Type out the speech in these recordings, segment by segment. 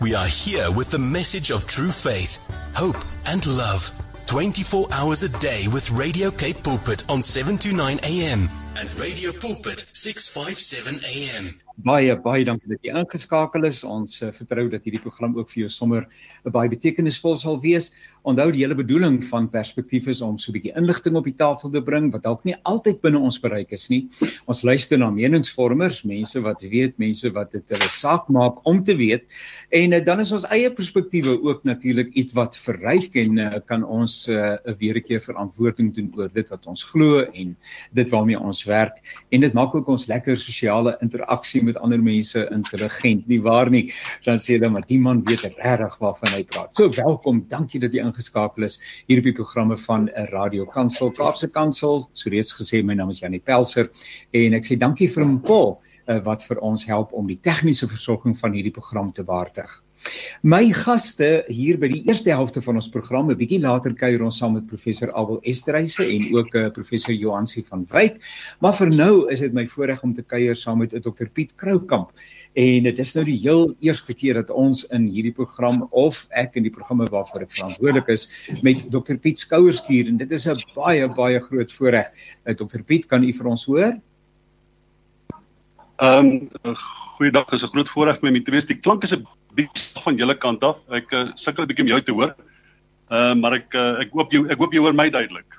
We are here with the message of true faith, hope, and love. 24 hours a day with Radio Cape Pulpit on 7 to 9 a.m. and Radio Pulpit 657 a.m. Baie baie dankie dat jy ingeskakel is. Ons uh, vertrou dat hierdie program ook vir jou sommer 'n baie betekenisvol sal wees. Onthou die hele bedoeling van perspektief is om so 'n bietjie inligting op die tafel te bring wat dalk nie altyd binne ons bereik is nie. Ons luister na meningsvormers, mense wat weet, mense wat dit hulle saak maak om te weet. En uh, dan is ons eie perspektiewe ook natuurlik iets wat verryk en uh, kan ons 'n uh, weer 'n keer verantwoording doen oor dit wat ons glo en dit waarmee ons werk. En dit maak ook ons lekker sosiale interaksie met ander mense intelligent nie waar nie dan sê hulle maar die man weet regtig waarvan hy praat. So welkom, dankie dat jy ingeskakel is hier op die programme van 'n Radio Kansel Kaapse Kansel. So reeds gesê my naam is Janie Pelser en ek sê dankie vir Mpho uh, wat vir ons help om die tegniese versorging van hierdie program te waardig. My gaste hier by die eerste helfte van ons program, 'n bietjie later kuier ons saam met professor Abel Esterhuise en ook uh, professor Johansi van Wyk. Maar vir nou is dit my voorreg om te kuier saam met Dr Piet Kroukamp. En dit is nou die heel eerste keer dat ons in hierdie program of ek in die programme waarvoor ek verantwoordelik is met Dr Piet Skouerskuur en dit is 'n baie baie groot voorreg. Uh, Dr Piet, kan u vir ons hoor? Ehm um, goeiedag, dis 'n groot voorreg vir my om te wees. Die klank is 'n bietjie van julle kant af. Ek uh, sukkel 'n bietjie om jou te hoor. Ehm uh, maar ek uh, ek hoop jy ek hoop jy hoor my duidelik.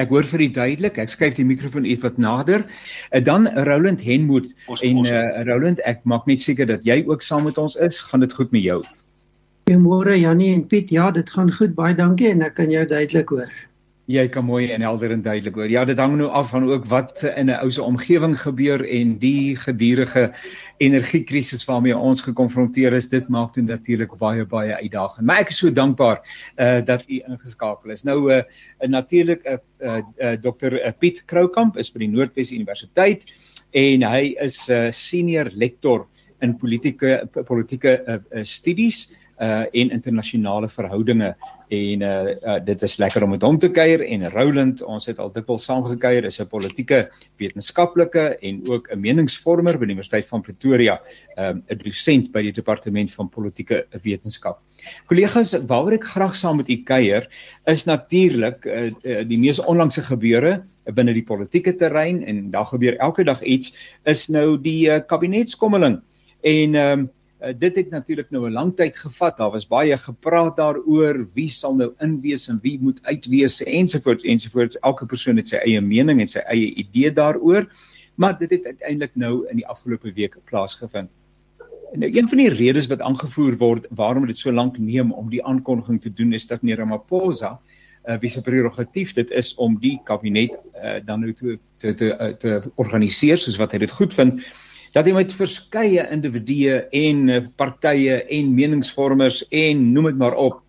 Ek hoor vir u duidelik. Ek skuif die mikrofoon iets wat nader. Uh, dan Roland Henwood en uh, Roland, ek maak net seker dat jy ook saam met ons is. Gaan dit goed met jou? Goeiemôre Jannie en Piet. Ja, dit gaan goed. Baie dankie en ek kan jou duidelik hoor. Jy kan mooi en helder en duidelik hoor. Ja, dit hang nou af van ook wat in 'n ou se omgewing gebeur en die gedurende energiekrisis waarmee ons gekonfronteer is, dit maak dit natuurlik baie baie uitdagend. Maar ek is so dankbaar uh dat u ingeskakel is. Nou uh natuurlik uh, uh, uh Dr uh, Piet Kroukamp is by die Noordwes Universiteit en hy is 'n uh, senior lektor in politieke politieke uh, uh, studies uh en internasionale verhoudinge en uh, uh dit is lekker om met hom te kuier en Roland ons het al dikwels saam gekuier is 'n politieke wetenskaplike en ook 'n meningsvormer by die Universiteit van Pretoria um, 'n um, dosent by die departement van politieke wetenskap. Kollegas, waaroor ek graag saam met u kuier is natuurlik uh, die mees onlangse gebeure binne die politieke terrein en daar gebeur elke dag iets is nou die uh, kabinetskommeling en um, Uh, dit het natuurlik nou 'n lang tyd gevat. Daar was baie gepraat daaroor wie sal nou inwees en wie moet uitwees ensovoorts ensovoorts. Elke persoon het sy eie mening en sy eie idee daaroor. Maar dit het uiteindelik nou in die afgelope week plaasgevind. Nou een van die redes wat aangevoer word waarom dit so lank neem om die aankondiging te doen is dat meneer Ramaphosa uh, wie se prerogatief dit is om die kabinet uh, dan nou te te te, uh, te organiseer soos wat hy dit goedvind dat jy met verskeie individue en uh, partye en meningsvormers en noem dit maar op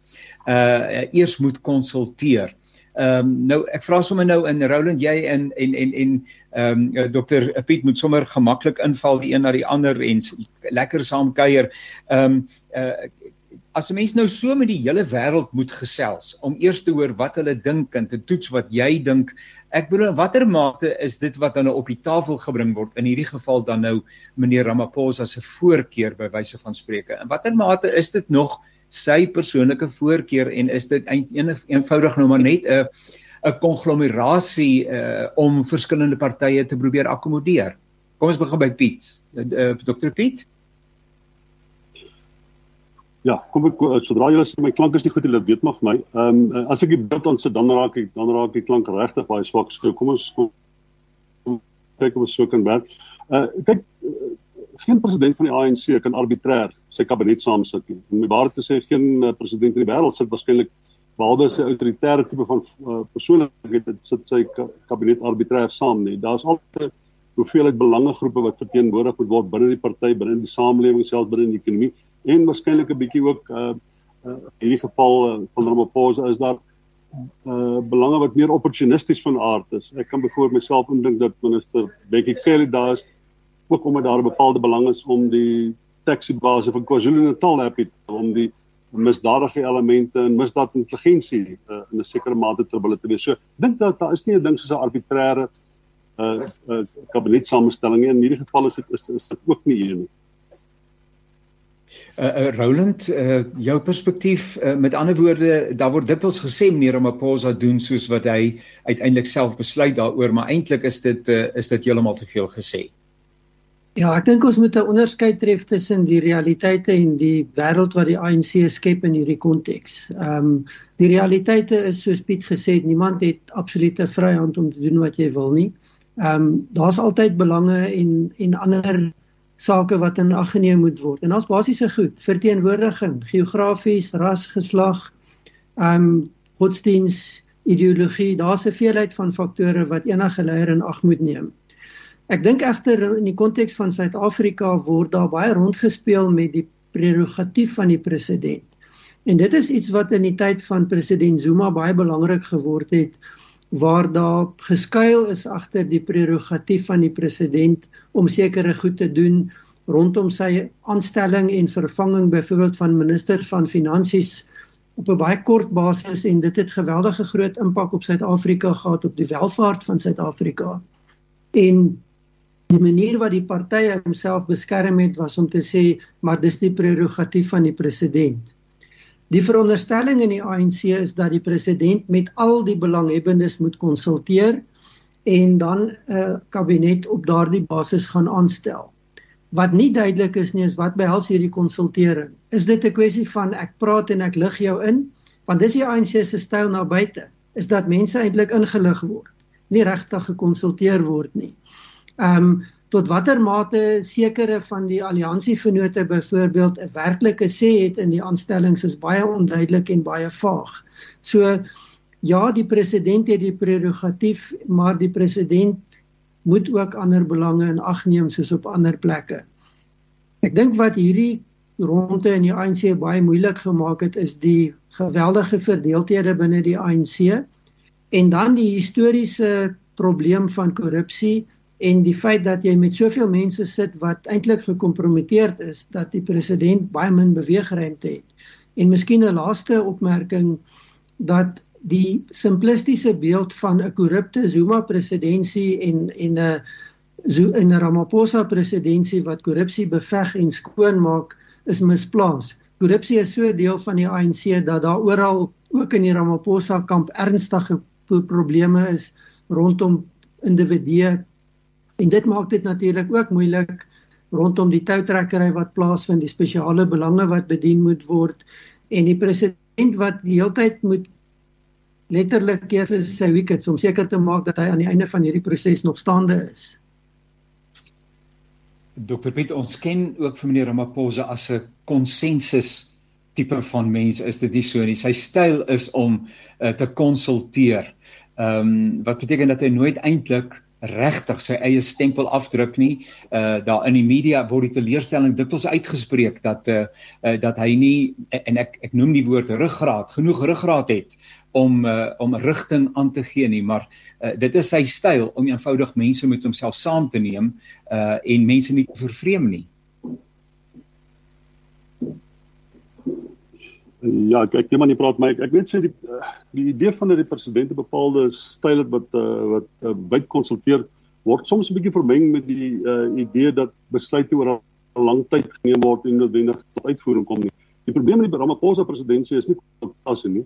uh eers moet konsulteer. Ehm um, nou ek vra sommer nou in Roland jy en en en en ehm um, dokter Piet moet sommer gemaklik inval die een na die ander en lekker saam kuier. Ehm um, uh as 'n mens nou so met die hele wêreld moet gesels om eers te hoor wat hulle dink en te toets wat jy dink. Ek bedoel in watter mate is dit wat dan nou op die tafel gebring word in hierdie geval dan nou meneer Ramaphosa se voorkeur by wyse van spreke. In watter mate is dit nog sy persoonlike voorkeur en is dit eenvoudig eenvoudig nou maar net 'n 'n konglomerasie uh, om verskillende partye te probeer akkommodeer. Kom ons begin by Piet. Uh, uh, Dr Piet. Ja, kom ek sodra jy sê my klank is nie goed, hulle weet vir my. Ehm um, as ek die beeld aan sit dan raak ek dan raak die klank regtig baie swak. So kom ons kom, kyk of ons so kan werk. Uh kyk geen president van die ANC kan arbitrêr sy kabinet saamsit nie. Om die waarheid te sê, geen uh, president in die wêreld sit waarskynlik behalwe sy autoritaire tipe van uh, persoonlikheid sit sy kabinet arbitrêr saam nie. Daar's altyd hoeveelheid belangegroepe wat verteenwoordig moet word binne die party, binne die samelewing, selfs binne die ekonomie en waarskynlik 'n bietjie ook uh, uh in hierdie geval uh, van Ramaphosa is daar uh belange wat meer opportunisties van aard is. Ek kan byvoorbeeld myself indink dat minister Bekkie Cele daar is ook omdat daar 'n bepaalde belang is om die taxi-base van KwaZulu-Natal happy om die misdadige elemente en misdaadintelligensie uh, in 'n sekere mate te wil te wees. So dink dat daar is nie 'n ding soos 'n arbitreëre uh, uh kabinetsamestelling nie. In hierdie geval is dit is, is dit ook nie hier nie. Uh, Roland, uh jou perspektief uh, met ander woorde, daar word dikwels gesê meneer Ramaphosa doen soos wat hy uiteindelik self besluit daaroor, maar eintlik is dit uh, is dit heeltemal te veel gesê. Ja, ek dink ons moet 'n onderskeid tref tussen die realiteite en die wêreld wat die ANC skep in hierdie konteks. Ehm um, die realiteite is soos Piet gesê het, niemand het absolute vryheid om te doen wat jy wil nie. Ehm um, daar's altyd belange en en ander sake wat in ag geneem moet word. En daar's basiese goed, verteenwoordiging, geografies, ras, geslag, ehm um, godsdiens, ideologie, daar's 'n veelheid van faktore wat enige leier in ag moet neem. Ek dink egter in die konteks van Suid-Afrika word daar baie rondgespeel met die prerogatief van die president. En dit is iets wat in die tyd van president Zuma baie belangrik geword het waar daar geskuil is agter die prerogatief van die president om sekere goed te doen rondom sy aanstelling en vervanging byvoorbeeld van minister van finansies op 'n baie kort basis en dit het geweldige groot impak op Suid-Afrika gehad op die welvaart van Suid-Afrika. En die manier wat die partye homself beskerm het was om te sê maar dis die prerogatief van die president. Die veronderstelling in die ANC is dat die president met al die belanghebbendes moet konsulteer en dan 'n uh, kabinet op daardie basis gaan aanstel. Wat nie duidelik is nie is wat behels hierdie konsultering. Is dit 'n kwessie van ek praat en ek lig jou in? Want dis die ANC se styl na buite, is dat mense eintlik ingelig word, nie regtig gekonsulteer word nie ehm um, tot watter mate sekere van die alliansievennote byvoorbeeld 'n werklike sê het in die aanstellings is baie onduidelik en baie vaag. So ja, die president het die prerogatief, maar die president moet ook ander belange in ag neem soos op ander plekke. Ek dink wat hierdie ronde in die ANC baie moeilik gemaak het is die geweldige verdeeldhede binne die ANC en dan die historiese probleem van korrupsie en die feit dat jy met soveel mense sit wat eintlik gekompromiteerd is dat die president baie min beweegruimte het. En miskien 'n laaste opmerking dat die simplistiese beeld van 'n korrupte Zuma presidentskap en en 'n so 'n Ramaphosa presidentskap wat korrupsie beveg en skoonmaak is misplaas. Korrupsie is so 'n deel van die ANC dat daar oral ook in die Ramaphosa kamp ernstige probleme is rondom individue En dit maak dit natuurlik ook moeilik rondom die toutrekkery wat plaasvind, die spesiale belange wat bedien moet word en die president wat die hele tyd moet letterlik keer vir sy wickets om seker te maak dat hy aan die einde van hierdie proses nog staande is. Dr Piet, ons ken ook vir meneer Ramaphosa as 'n konsensus tipe van mens, is dit nie so nie? Sy styl is om uh, te konsulteer. Ehm um, wat beteken dat hy nooit eintlik regtig sy eie stempel afdruk nie. Uh daar in die media word die teleurstelling dikwels uitgespreek dat uh, uh dat hy nie en ek ek noem die woord ruggraat, genoeg ruggraat het om uh om rigting aan te gee nie, maar uh dit is sy styl om eenvoudig mense met homself saam te neem uh en mense nie te vervreem nie. Ja, ek ek iemand nie praat my ek, ek weet sê die die idee van dat die president 'n bepaalde styl het wat uh, wat uh, byt konsulteer word soms 'n bietjie vermeng met die uh, idee dat besluite oor 'n lang tyd geneem word en noodwendig tot uitvoering kom nie. Die probleem met die Ramaphosa presidentskap is nie konsultasie nie.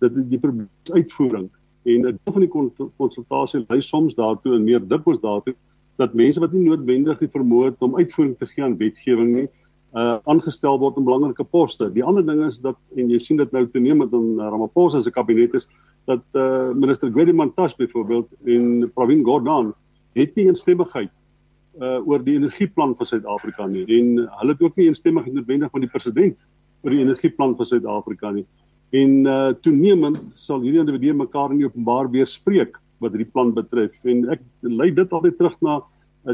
Dit die probleem is uitvoering en 'n deel van die konsultasie lei soms daartoe en meer dikwels daartoe dat mense wat nie noodwendig die vermoë het om uitvoering te gee aan wetgewing nie uh aangestel word in belangrike poste. Die ander ding is dat en jy sien dit nou toenemend in uh, Ramaphosa se kabinet is dat uh minister Gwedi Mantashe byvoorbeeld en Pravin Gordhan het nie eensstemmigheid uh oor die energieplan vir Suid-Afrika nie en hulle het ook nie eensstemmigheid noodwendig van die president oor die energieplan vir Suid-Afrika nie. En uh toenemend sal hierdie individue mekaar nie openbaar weerspreek wat hierdie plan betref en ek lei dit altyd terug na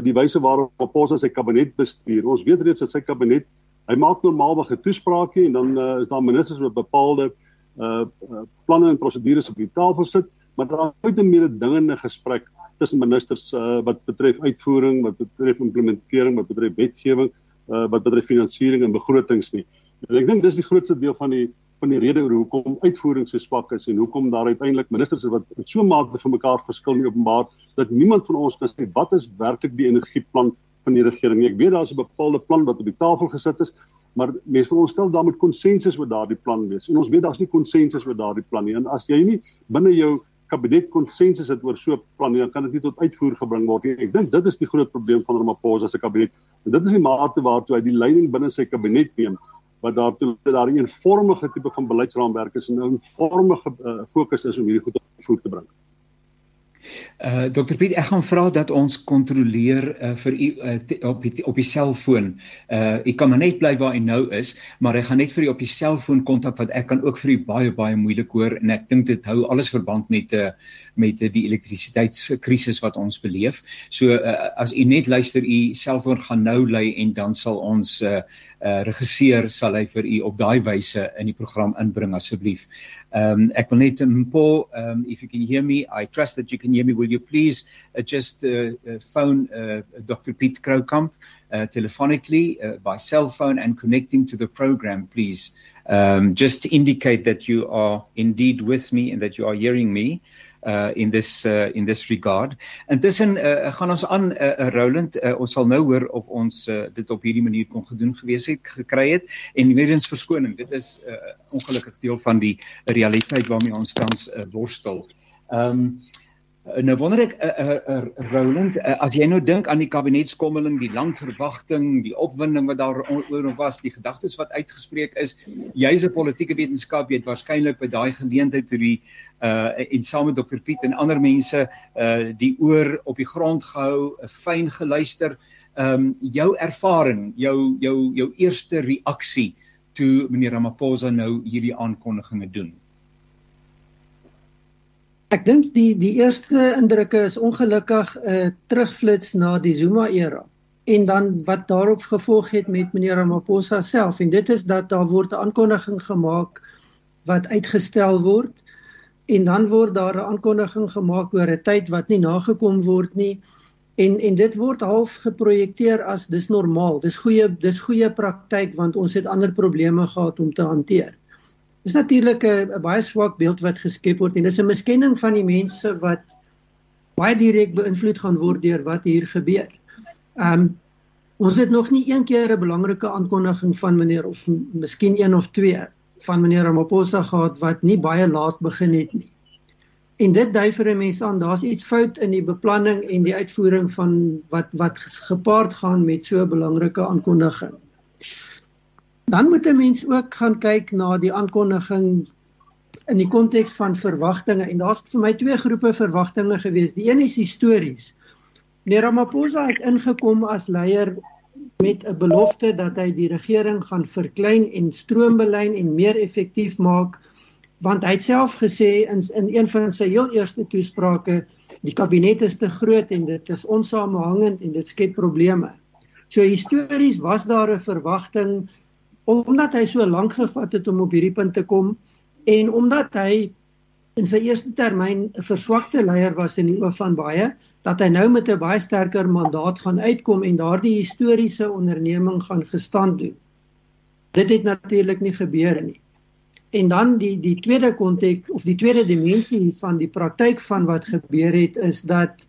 die wyse waarop Paposa sy kabinet bestuur. Ons weet reeds dat sy kabinet hy maak normaalweg 'n toespraak en dan uh, is daar ministers wat bepaalde uh, uh planne en prosedures op die tafel sit, maar daar is nooit 'n meer dingende gesprek tussen ministers uh, wat betref uitvoering, wat betref implementering, wat betref wetgewing, uh, wat betref finansiering en begrotings nie. En ek dink dis die grootste deel van die van die rede hoekom uitvoering so swak is en hoekom daar uiteindelik ministers is wat so mate van mekaar verskil nie openbaar dat niemand van ons kan sê wat is werklik die energieplan van die regering nie. Ek weet daar is 'n bepaalde plan wat op die tafel gesit is, maar mense veronderstel daar moet konsensus oor daardie plan wees. En ons weet daar's nie konsensus oor daardie plan nie. En as jy nie binne jou kabinet konsensus het oor so 'n plan nie, dan kan dit nie tot uitvoer gebring word nie. Ek dink dit is die groot probleem van Ramaphosa se kabinet. En dit is die mate waartoe hy die leiding binne sy kabinet neem wat daartoe dat daar 'n eenvormige tipe van beleidsraamwerk is en 'n eenvormige uh, fokus is om hierdie goed op voet te bring. Uh Dr Piet, ek gaan vra dat ons kontroleer uh, vir u uh, op die, op die selfoon. Uh u kan maar net bly waar u nou is, maar ek gaan net vir u op die selfoon kontak wat ek kan ook vir u baie baie moeilik hoor en ek dink dit hou alles verband met uh met uh, die elektrisiteitskrisis wat ons beleef. So uh, as u net luister, u selfoon gaan nou lui en dan sal ons uh uh regisseur sal hy vir u op daai wyse in die program inbring asseblief. Um ek wil net Paul um if you can hear me I trust that you can hear me will you please uh, just uh, uh, phone uh, Dr Piet Kroukamp uh, telephonically uh, by cell phone and connecting to the program please. Um just to indicate that you are indeed with me and that you are hearing me. Uh uh in this uh in this regard. Intussen uh gaan ons aan uh, uh Roland uh, ons sal nou hoor of ons uh, dit op hierdie manier kon gedoen gewees het gekry het en weer eens verskoning. Dit is uh ongelukkig deel van die realiteit waarmee ons tans uh, worstel. Ehm um, nou wonder ek uh, uh, uh, Roland, uh, as jy nou dink aan die kabinetskommeling, die lang verwagting, die opwinding wat daar oor was, die gedagtes wat uitgespreek is, jy's 'n politieke wetenskap, jy het waarskynlik by daai geleentheid toe die uh en saam met Dr Piet en ander mense uh die oor op die grond gehou, fyn geluister. Um, jou ervaring, jou jou jou eerste reaksie toe meneer Ramaphosa nou hierdie aankondigings doen. Ek dink die die eerste indrukke is ongelukkig 'n uh, terugflits na die Zuma era. En dan wat daarop gevolg het met meneer Ramaphosa self. En dit is dat daar word 'n aankondiging gemaak wat uitgestel word. En dan word daar 'n aankondiging gemaak oor 'n tyd wat nie nagekom word nie. En en dit word half geprojekteer as dis normaal. Dis goeie dis goeie praktyk want ons het ander probleme gehad om te hanteer Dis natuurlik 'n baie swak beeld wat geskep word en dis 'n miskenning van die mense wat baie direk beïnvloed gaan word deur wat hier gebeur. Um ons het nog nie een keer 'n belangrike aankondiging van meneer of miskien een of twee van meneer Ramaphosa gehad wat nie baie laat begin het nie. En dit dui vir 'n mens aan daar's iets fout in die beplanning en die uitvoering van wat wat gepaard gaan met so 'n belangrike aankondiging. Dan moet 'n mens ook gaan kyk na die aankondiging in die konteks van verwagtinge en daar's vir my twee groepe verwagtinge gewees. Die een is histories. Meneer Ramaphosa het ingekom as leier met 'n belofte dat hy die regering gaan verklein en stroombelyn en meer effektief maak want hy het self gesê in in een van sy heel eerste toesprake die kabinet is te groot en dit is onsamehangend en dit skep probleme. So histories was daar 'n verwagting omdat hy so lank gevat het om op hierdie punt te kom en omdat hy in sy eerste termyn 'n verswakte leier was in die oë van baie dat hy nou met 'n baie sterker mandaat gaan uitkom en daardie historiese onderneming gaan gestand doen. Dit het natuurlik nie gebeur nie. En dan die die tweede konteks of die tweede dimensie van die praktyk van wat gebeur het is dat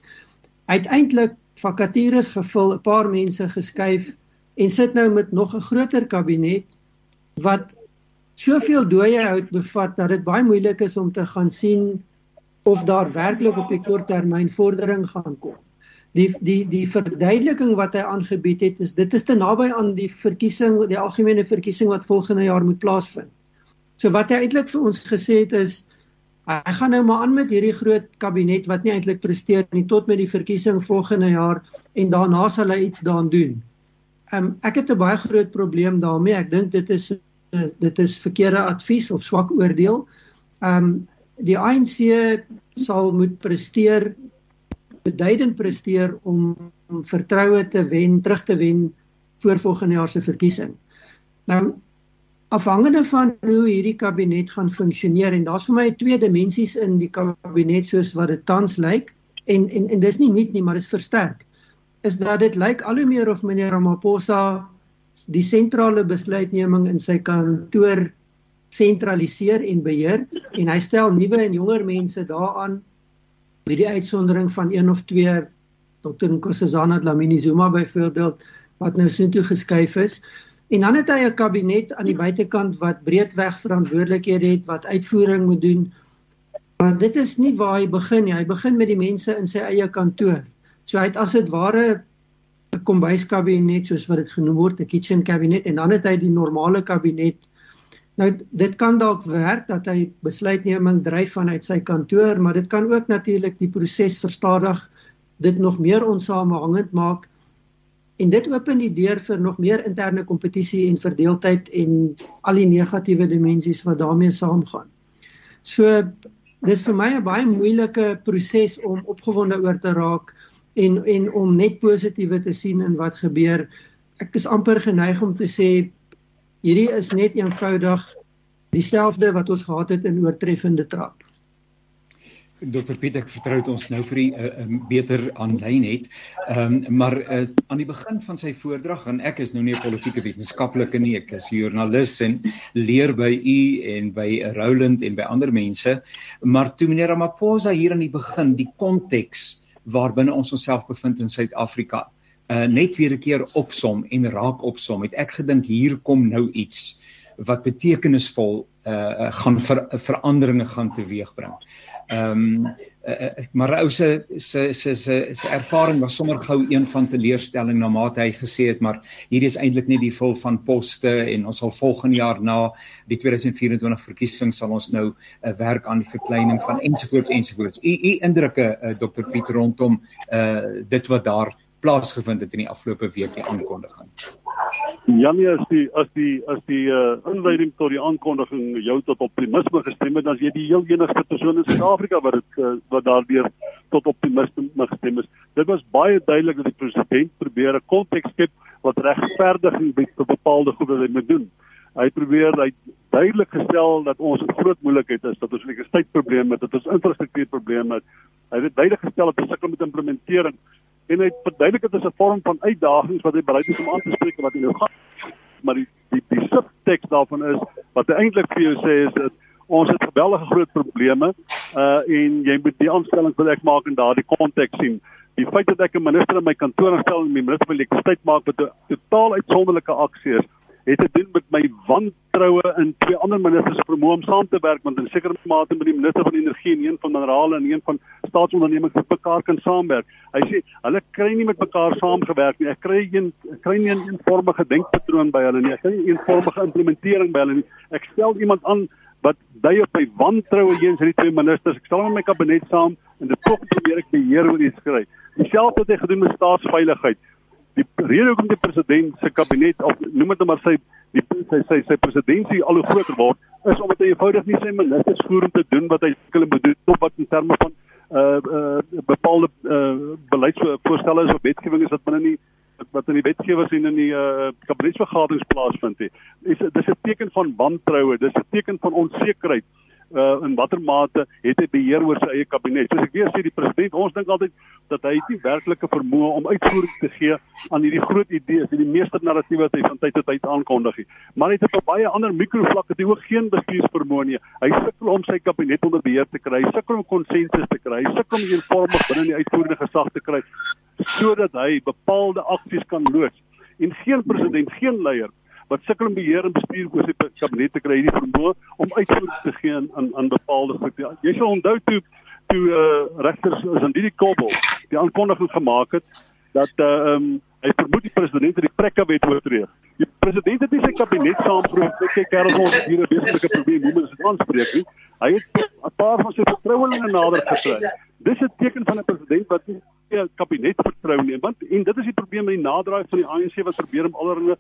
uiteindelik vakatures gevul, 'n paar mense geskuif en sit nou met nog 'n groter kabinet wat soveel dooie hout bevat dat dit baie moeilik is om te gaan sien of daar werklik op die kort termyn vordering gaan kom. Die die die verduideliking wat hy aangebied het is dit is te naby aan die verkiesing die algemene verkiesing wat volgende jaar moet plaasvind. So wat hy eintlik vir ons gesê het is hy gaan nou maar aan met hierdie groot kabinet wat nie eintlik presteer nie tot met die verkiesing volgende jaar en daarna sal hy iets daaraan doen. Ehm um, ek het 'n baie groot probleem daarmee. Ek dink dit is dit is verkeerde advies of swak oordeel. Ehm um, die ANC sal moet presteer beduidend presteer om, vertroue te wen, terug te wen voor volgende jaar se verkiesing. Nou afhangende van hoe hierdie kabinet gaan funksioneer en daar's vir my twee dimensies in die kabinet soos wat dit tans lyk en en en dis nie nuut nie, maar dit is versterk is dat dit lyk al hoe meer of meneer Ramaphosa die sentrale besluitneming in sy kantoor sentraliseer en beheer en hy stel nuwe en jonger mense daaraan met die uitsondering van een of twee Dr Nkosazana Dlamini Zuma byvoorbeeld wat nou sin toe geskuif is En dan het hy 'n kabinet aan die buitekant wat breedweg verantwoordelikhede het, wat uitvoering moet doen. Maar dit is nie waar hy begin nie. Hy begin met die mense in sy eie kantoor. So hy het as dit ware 'n kombuiskabinet soos wat dit genoem word, 'n kitchen cabinet en dan het hy die normale kabinet. Nou dit kan dalk werk dat hy besluitneming dryf vanuit sy kantoor, maar dit kan ook natuurlik die proses verstadig, dit nog meer onsamehangend maak en dit open die deur vir nog meer interne kompetisie en verdeeldheid en al die negatiewe dimensies wat daarmee saamgaan. So dis vir my 'n baie moeilike proses om opgewonde oor te raak en en om net positiewe te sien in wat gebeur. Ek is amper geneig om te sê hierdie is net eenvoudig dieselfde wat ons gehad het in oortreffende trap. Dr Piet ek vertrou ons nou vir die uh, uh, beter aanlyn het. Ehm um, maar uh, aan die begin van sy voordrag en ek is nou nie 'n politieke wetenskaplike nie, ek is joernalis en leer by u en by Roland en by ander mense. Maar toe meneer Ramaphosa hier aan die begin die konteks waarbinne ons onsself bevind in Suid-Afrika uh, net weer 'n keer opsom en raak opsom, het ek gedink hier kom nou iets wat betekenisvol uh, gaan ver, veranderinge gaan teweegbring. Ehm um, uh, maar ou se se se se se ervaring was sommer gou een van teleurstelling na mate hy gesê het maar hier is eintlik nie die vol van poste en ons sal volgende jaar na die 2024 verkiesing sal ons nou 'n uh, werk aan die verkleining van ensovoorts ensovoorts. U u indrukke uh, Dr Piet rondom uh dit wat daar plaasgevind het in die afgelope week die aankondiging. Janie as die as die as die uh, inleiding tot die aankondiging jou tot optimisme gestem het, dan is jy die heel enigste persoon in Suid-Afrika wat dit uh, wat daardeur tot optimisme gestem is. Dit was baie duidelik dat die president probeer 'n konteks skep wat regverdiging bied vir bepaalde goed wat hy moet doen. Hy probeer hy duidelik gestel dat ons 'n groot moeilikheid is, dat ons 'n elektrisiteitsprobleem het, dat ons infrastruktuurprobleme het. Hy het duidelik gestel dat ons sukkel met implementering en hy verduidelik dit is 'n vorm van uitdagings wat hy bereid is om aan te spreek wat hy nou gaan maar die die, die subtekst daarvan is wat hy eintlik vir jou sê is dat ons het geweldige groot probleme uh en jy moet die aanstelling wat ek maak in daardie konteks sien. Die feit dat ek 'n minister in my kantoor aanstel en my minister van elektrisiteit maak wat 'n totaal uitsonderlike aksie is het te doen met my wantroue in twee ander ministers vermoë om saam te werk want in sekere mate met die minister van energie en een van minerale en een van staatsondernemings met mekaar kan saamwerk. Hy sê hulle kry nie met mekaar saamgewerk nie. Ek kry een ek kry nie 'n eenvormige denkpatroon by hulle nie. Ek kry nie 'n eenvormige implementering by hulle nie. Ek stel iemand aan wat dui op my wantroue teenoor hierdie twee ministers. Ek stel hom in my kabinet saam en dit tog probeer ek beheer oor iets kry. Dieselfde wat hy gedoen met staatsveiligheid die rede hoekom die president se kabinet of noem dit nou maar sy die sy sy sy presidentsie al hoe groter word is omdat hy eenvoudig nie sy ministers voer om te doen wat hy hulle moet doen of wat in terme van uh uh bepaalde uh beleidsvoorstelle is of wetgewing is wat binne nie wat in die wetgewers en in die uh kabinetsvergaderings plaasvind nie. Dis dis 'n teken van wantroue, dis 'n teken van onsekerheid uh, in watter mate het hy beheer oor sy eie kabinet. Soos ek weer sê die president, ons dink altyd dat hy nie werklike vermoë om uitvoering te gee aan hierdie groot idees, hierdie meester narratiewe wat hy van tyd tot tyd aankondig. Maar hy het op baie ander mikrovlakke die ook geen bestuursvermoë nie. Hy sukkel om sy kabinet onder beheer te kry, hy sukkel om konsensus te kry, hy sukkel om eenvormig binne die uitvoerende gesag te kry sodat hy bepaalde aksies kan loods. En geen president, geen leier wat sukkel om beheer en bestuur oor sy kabinet te kry hierdie vermoë om uitvoering te gee aan aan bepaalde goed. Ja, jy sal onthou toe toe uh, regters is aan hierdie kobbel die aankondiging gemaak het dat uh, um, hy vermoed die president het die prekke wet oortree. Die president het nie sy kabinet saamgeroep net kyk kerel ons hier 'n wesentlike probleem hoe moet dit aanspreek nie. Hy het 'n paar van sy vertrouelinge nader gekry. Dis 'n teken van 'n president wat nie 'n kabinet vertrou nie want en dit is die probleem met die naderdraai van die ANC wat probeer om allerlei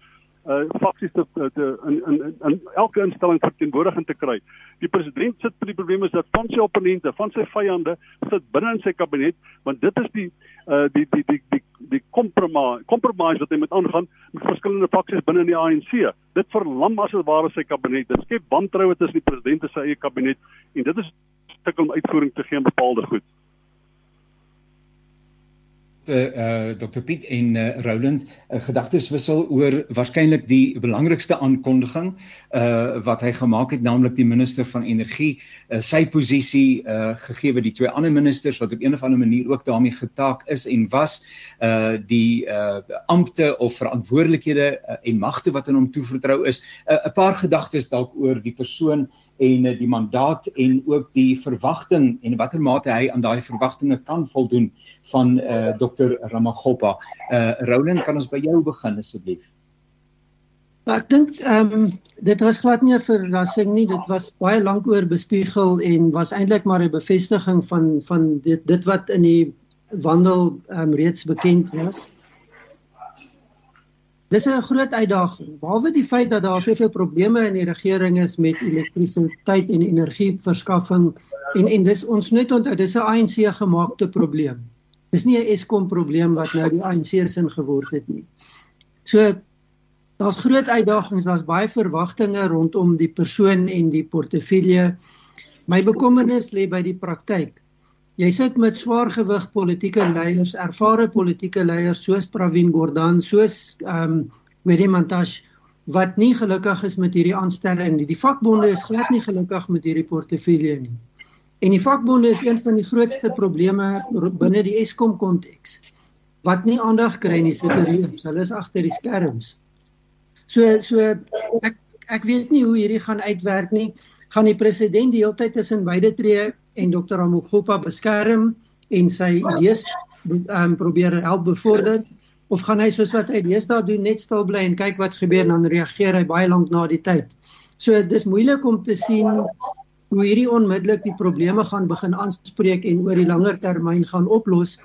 uh faksies te, te in, in in in elke instelling verteenwoordiging te kry. Die president sit met die probleem is dat van sy opponente, van sy vyande sit binne in sy kabinet, want dit is die uh die die die die die kompromis kompromis wat hy met aangaan met verskillende faksies binne in die ANC. Dit verlam as dit ware sy kabinet. Dit skep wantroue tussen die president en sy eie kabinet en dit is sukkel om uitvoering te gee aan bepaalde goed. Uh Dr Piet en uh, Roland 'n uh, gedagteswissel oor waarskynlik die belangrikste aankondiging uh wat hy gemaak het naamlik die minister van energie uh, sy posisie uh gegee die twee ander ministers wat op een of ander manier ook daarmee getaak is en was uh die uh ampte of verantwoordelikhede uh, en magte wat aan hom toevertrou is 'n uh, paar gedagtes dalk oor die persoon en uh, die mandaat en ook die verwagting en watter mate hy aan daai verwagtinge kan voldoen van uh Dr Ramagoppa. Uh Roland, kan ons by jou begin asseblief? Ek dink ehm um, dit was glad nie 'n verrassing nie. Dit was baie lank oor bespiegel en was eintlik maar 'n bevestiging van van dit dit wat in die wandel ehm um, reeds bekend was. Dis 'n groot uitdaging. Behalwe die feit dat daar soveel probleme in die regering is met elektrisiteit en energieverskaffing en en dis ons net onthou dis 'n ANC gemaakte probleem. Dis nie 'n Eskom probleem wat nou die ANC sin geword het nie. So daar's groot uitdagings, daar's baie verwagtinge rondom die persoon en die portefeulje. My bekommernis lê by die praktyk. Jy sit met swaar gewig politieke leiers, ervare politieke leiers soos Pravin Gordhan, soos ehm um, Willem Mantashe wat nie gelukkig is met hierdie aanstelling nie. Die vakbonde is glad nie gelukkig met hierdie portefeulje nie. En die vakbonde is een van die grootste probleme binne die Eskom konteks wat nie aandag kry nie vir reeds. Hulle is agter die skerms. So so ek ek weet nie hoe hierdie gaan uitwerk nie. Gaan die president die hele tyd tussen beide tree en Dr. Ramokgopa beskerm en sy idees um, probeer help bevorder of gaan hy soos wat hy deesdae doen net stil bly en kyk wat gebeur en dan reageer hy baie lank na die tyd. So dis moeilik om te sien hoe hierdie onmiddellik die probleme gaan begin aanspreek en oor die langer termyn gaan oplos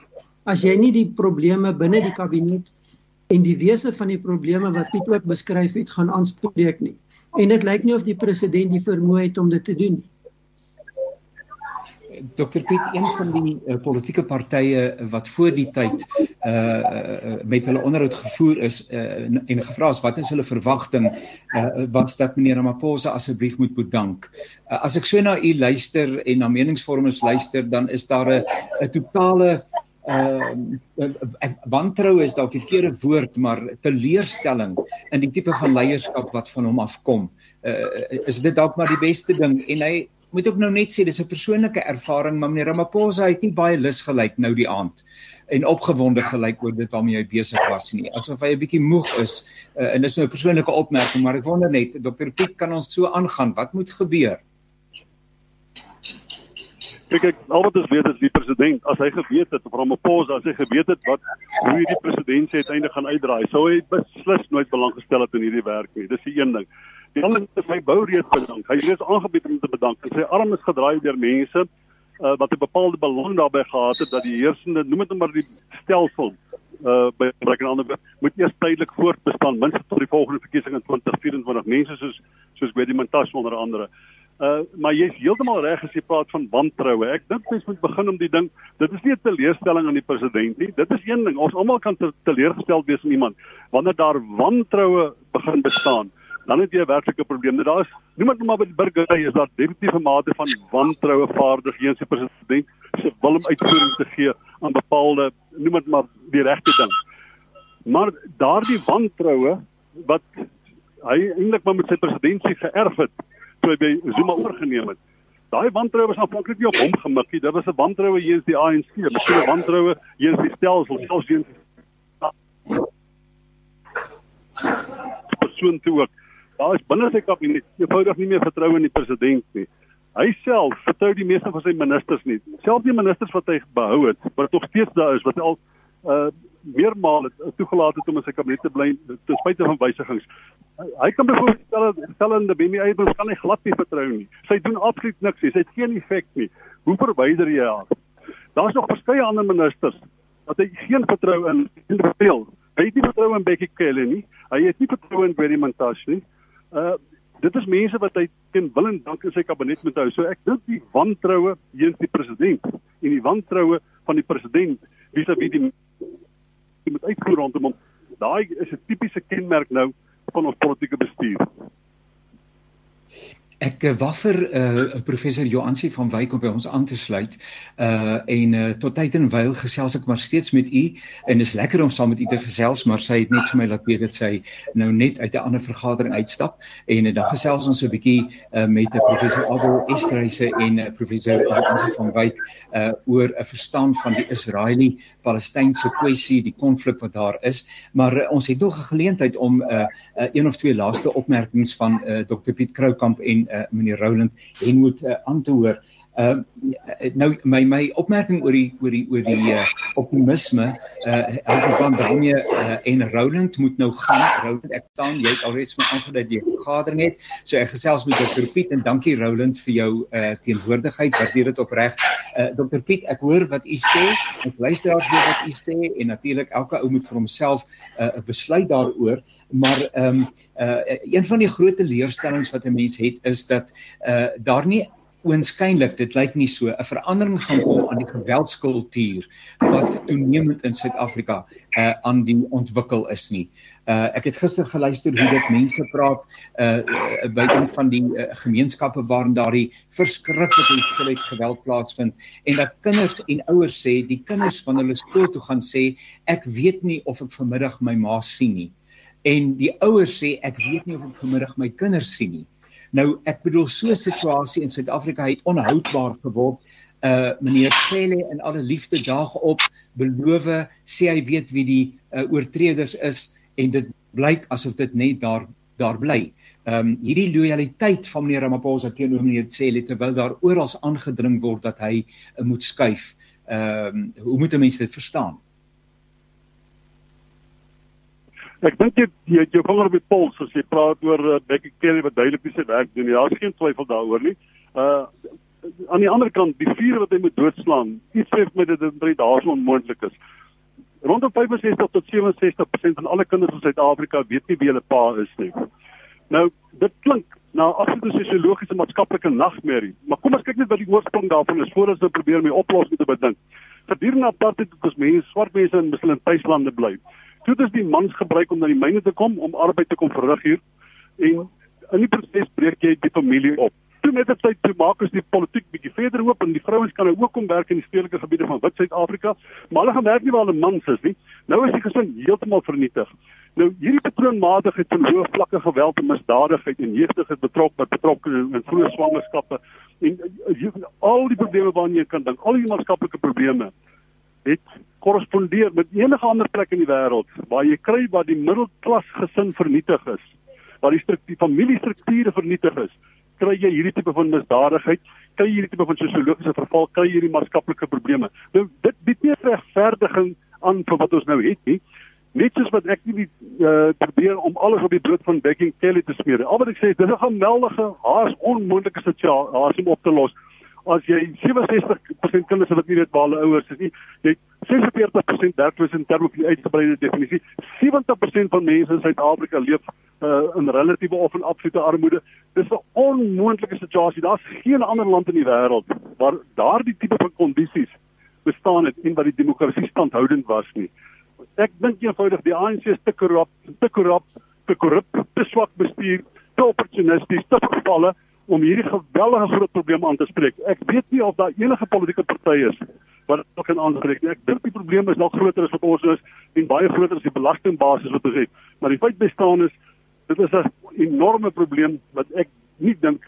as jy nie die probleme binne die kabinet en die wese van die probleme wat Piet ook beskryf het gaan aanspreek nie. En dit lyk nie of die president die vermoë het om dit te doen nie. Dr Piet een van die uh, politieke partye wat voor die tyd uh, uh met hulle onderhoud gevoer is uh, en gevra is wat is hulle verwagting uh, was dat meneer Ramaphosa asseblief moet bedank. Uh, as ek so na u luister en na meningsvormers luister dan is daar 'n 'n totale wantrou is dalk 'n verkeerde woord maar teleurstelling in die tipe van leierskap wat van hom afkom. Uh is dit dalk maar die beste ding. En hy moet ook nou net sê dis 'n persoonlike ervaring maar meneer Ramaphosa het nie baie lus gelyk nou die aand en opgewonde gelyk oor dit waarmee hy besig was nie. Asof hy 'n bietjie moeg is uh, en dis nou 'n persoonlike opmerking maar ek wonder net dokter Piet kan ons so aangaan? Wat moet gebeur Kyk ek al wat ons weet is die president as hy geweet het of Ramaphosa as hy geweet het wat hoe hierdie president se uiteindelik gaan uitdraai sou hy beslis nooit belang gestel het in hierdie werk nie dis die een ding Die ander is my bou reeds bedank. Hy het aangebied om te bedank. Sy arm is gedraai deur mense uh, wat 'n bepaalde belang daarbey gehad het dat die heersende, noem dit nou maar die stelsel uh by by 'n ander moet eers tydelik voortbestaan minstens tot die volgende verkiesing in 2024 mense soos soos Gwedimantas onder andere. Uh maar jy's heeltemal reg as jy praat van wantroue. Ek dink mens moet begin om die ding, dit is nie 'n teleurstelling aan die president nie. Dit is een ding. Ons almal kan teleurgestel wees in iemand wanneer daar wantroue begin bestaan dan het jy 'n werklike probleem. Daar is noem dit maar by die burgery is daar definitief 'n mate van wantroue vaardig teenoor die president se wil om uitvoering te gee aan bepaalde noem dit maar die regte ding. Maar daardie wantroue wat hy eintlik maar met sy presidentskap geërf het toe hy by Zuma oorgeneem het. Daai wantroue was aanvanklik nie op hom gemik nie. Dit was 'n wantroue teenoor die ANC, miskien 'n wantroue teenoor die stelsel, selfs teenoor persoon toe ook daar is binne sy kabinet eenvoudig nie meer vertroue in die president nie. Hy self vertrou die meeste van sy ministers nie. Selfs die ministers wat hy behou het, wat nog steeds daar is, wat al uh meermale toegelaat het om in sy kabinet te bly ten spyte van wysigings. Hy, hy kan byvoorbeeld stel stellende Bemi Abrams kan hy glad nie vertrou nie. Sy doen absoluut niks nie. Sy het geen effek nie. Hoe verwyder jy haar? Daar's nog verskeie ander ministers wat hy geen vertroue in in beveel. Hy het nie vertroue in Bekkie Cele nie. Hy het nie vertroue in Berry Montague nie. Uh dit is mense wat hy teen wil en dank in sy kabinet moet hou. So ek dink die wantroue teenoor die president en die wantroue van die president vis-à-vis die die moet uitvoer rondom hom. Daai is 'n tipiese kenmerk nou van ons politieke bestuur. Ek eh, waffer uh professor Joansi van Wyk om by ons aan te sluit. Uh en uh, tot tyd en wyl gesels ek maar steeds met u en dis lekker om saam met u te gesels, maar sy het net vir my laat weet dat sy nou net uit 'n ander vergadering uitstap en uh, dan gesels ons 'n bietjie uh met professor Abel Estreise en uh, professor Joansi van Wyk uh oor 'n verstaan van die Israeli-Palestynse kwessie, die konflik wat daar is. Maar uh, ons het nog 'n geleentheid om uh, uh een of twee laaste opmerkings van uh, Dr Piet Kroukamp en uh, meneer Roland en moet uh, aan te hoor. Uh nou my my opmerking oor die oor die oor die uh, optimisme uh in verband daarmee uh, en Roland moet nou gaan. Roland ek staan jy het alreeds my aangedui die vergadering het. So ek gesels met Dr Piet en dankie Roland vir jou uh teenwoordigheid. Waardeer dit opreg. Uh Dr Piet ek hoor wat u sê. Ek luister as wat u sê en natuurlik elke ou moet vir homself 'n uh, besluit daaroor. Maar ehm um, uh een van die groot leerstellings wat 'n mens het is dat uh daar nie oënskynlik dit lyk nie so 'n verandering gaan kom aan die geweldskultuur wat toenemend in Suid-Afrika uh aan die ontwikkel is nie. Uh ek het gister geluister hoe dit mense praat uh by een van die uh, gemeenskappe waarin daardie verskriklike hoeveelheid geweld plaasvind en dat kinders en ouers sê die kinders van hulle skool toe gaan sê ek weet nie of ek vanmiddag my ma sien nie. En die ouers sê ek weet nie of ek vanmiddag my kinders sien nie. Nou ek bedoel so 'n situasie in Suid-Afrika het onhoudbaar geword. Uh meneer Cele in alle liefde daag op beloof sê hy weet wie die uh, oortreders is en dit blyk asof dit net daar daar bly. Ehm um, hierdie lojaliteit van meneer Ramaphosa teenoor meneer Cele terwyl daar oral aangedring word dat hy uh, moet skuif. Ehm um, hoe moet mense dit verstaan? Ek dink jy jy jou vinger op die pols as jy praat oor uh, Becky Kelly wat duidelik sy werk doen. Daar's geen twyfel daaroor nie. Uh aan die ander kant, die vuur wat hy moet doodslaan, iets sê my dit dit baie daarso onmoontlik is. Rondom 65 tot 67% van alle kinders in Suid-Afrika weet nie wie hulle pa is nie. Nou, dit klink na 'n absolute sosiologiese maatskaplike nagmerrie, maar kom ons kyk net wat die oorsprong daarvan is voordat ons probeer om 'n oplossing te bedink. Gedurende apartheid het ons mense, swart mense in mislande tuislande bly. Toe dis die mans gebruik om na die myne te kom om arbeid te kom verrig hier en in die proses breek jy die familie op. Toe met die tyd toe maak ons die politiek bietjie verder oop en die vrouens kan nou ook kom werk in die stedelike gebiede van Wit Suid-Afrika, maar hulle gaan werk nie waar hulle mans is nie. Nou is die gesin heeltemal vernietig. Nou hierdie patroonmatigheid van hoë vlakke geweld en misdadigheid en jeugdige betrokkenheid betrokke in vroeë swangerskappe en uh, al die probleme waarna jy kan dink, al die maatskaplike probleme het korrespondeer met enige ander plek in die wêreld waar jy kry waar die middelklas gesin vernietig is, waar die struktuur familiestrukture vernietig is, kry jy hierdie tipe van misdadigheid, kry jy hierdie tipe van sosiologiese verval, kry jy hierdie maatskaplike probleme. Nou dit bied nie regverdiging aan vir wat ons nou het nie. Net soos wat ek nie uh, probeer om alles op die brood van Becky Kelly te smeer. Al wat ek sê, dis 'n geweldige, haas onmoontlike situasie om op te los as jy 67% kinders wat nie waar hulle ouers is nie, jy 46% werkloos in terme van die uitgebreide definisie. 70% van mense in Suid-Afrika leef uh, in relatiewe of in absolute armoede. Dis 'n onmoontlike situasie. Daar's geen ander land in die wêreld waar daardie tipe van kondisies bestaan het en wat die demokrasie standhoudend was nie. Ek dink eenvoudig die ANC is te korrup, te korrup, te korrup, te swak bestuur, te opportunisties, te vervalle om hierdie geweldige groot probleem aan te spreek. Ek weet nie of daar enige politieke party is wat dit kan aanspreek nie. Ek dink die probleem is nog groter as wat ons is en baie groter as die belastingbasis wat ons het. Maar die feit bestaan is dit is 'n enorme probleem wat ek nie dink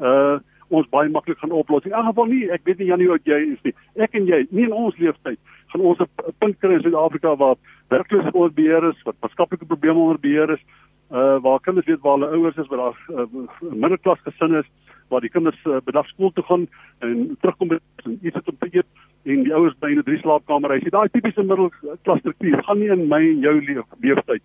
uh ons baie maklik gaan oplos. In elk geval nie, ek weet nie Janie wat jy is nie. Ek en jy, nie in ons lewenstyd gaan ons 'n punt kry in Suid-Afrika waar werkloosheid onder beheer is, wat maatskaplike probleme onder beheer is, uh waar kinders weet waar hulle ouers is, waar daar uh, middelklas gesin is, waar die kinders uh, bedag skool toe gaan en terugkom met iets wat om te eet en die ouers in 'n drie slaapkamer huis. Daai tipiese middelklas struktuur gaan nie in my en jou leeftyd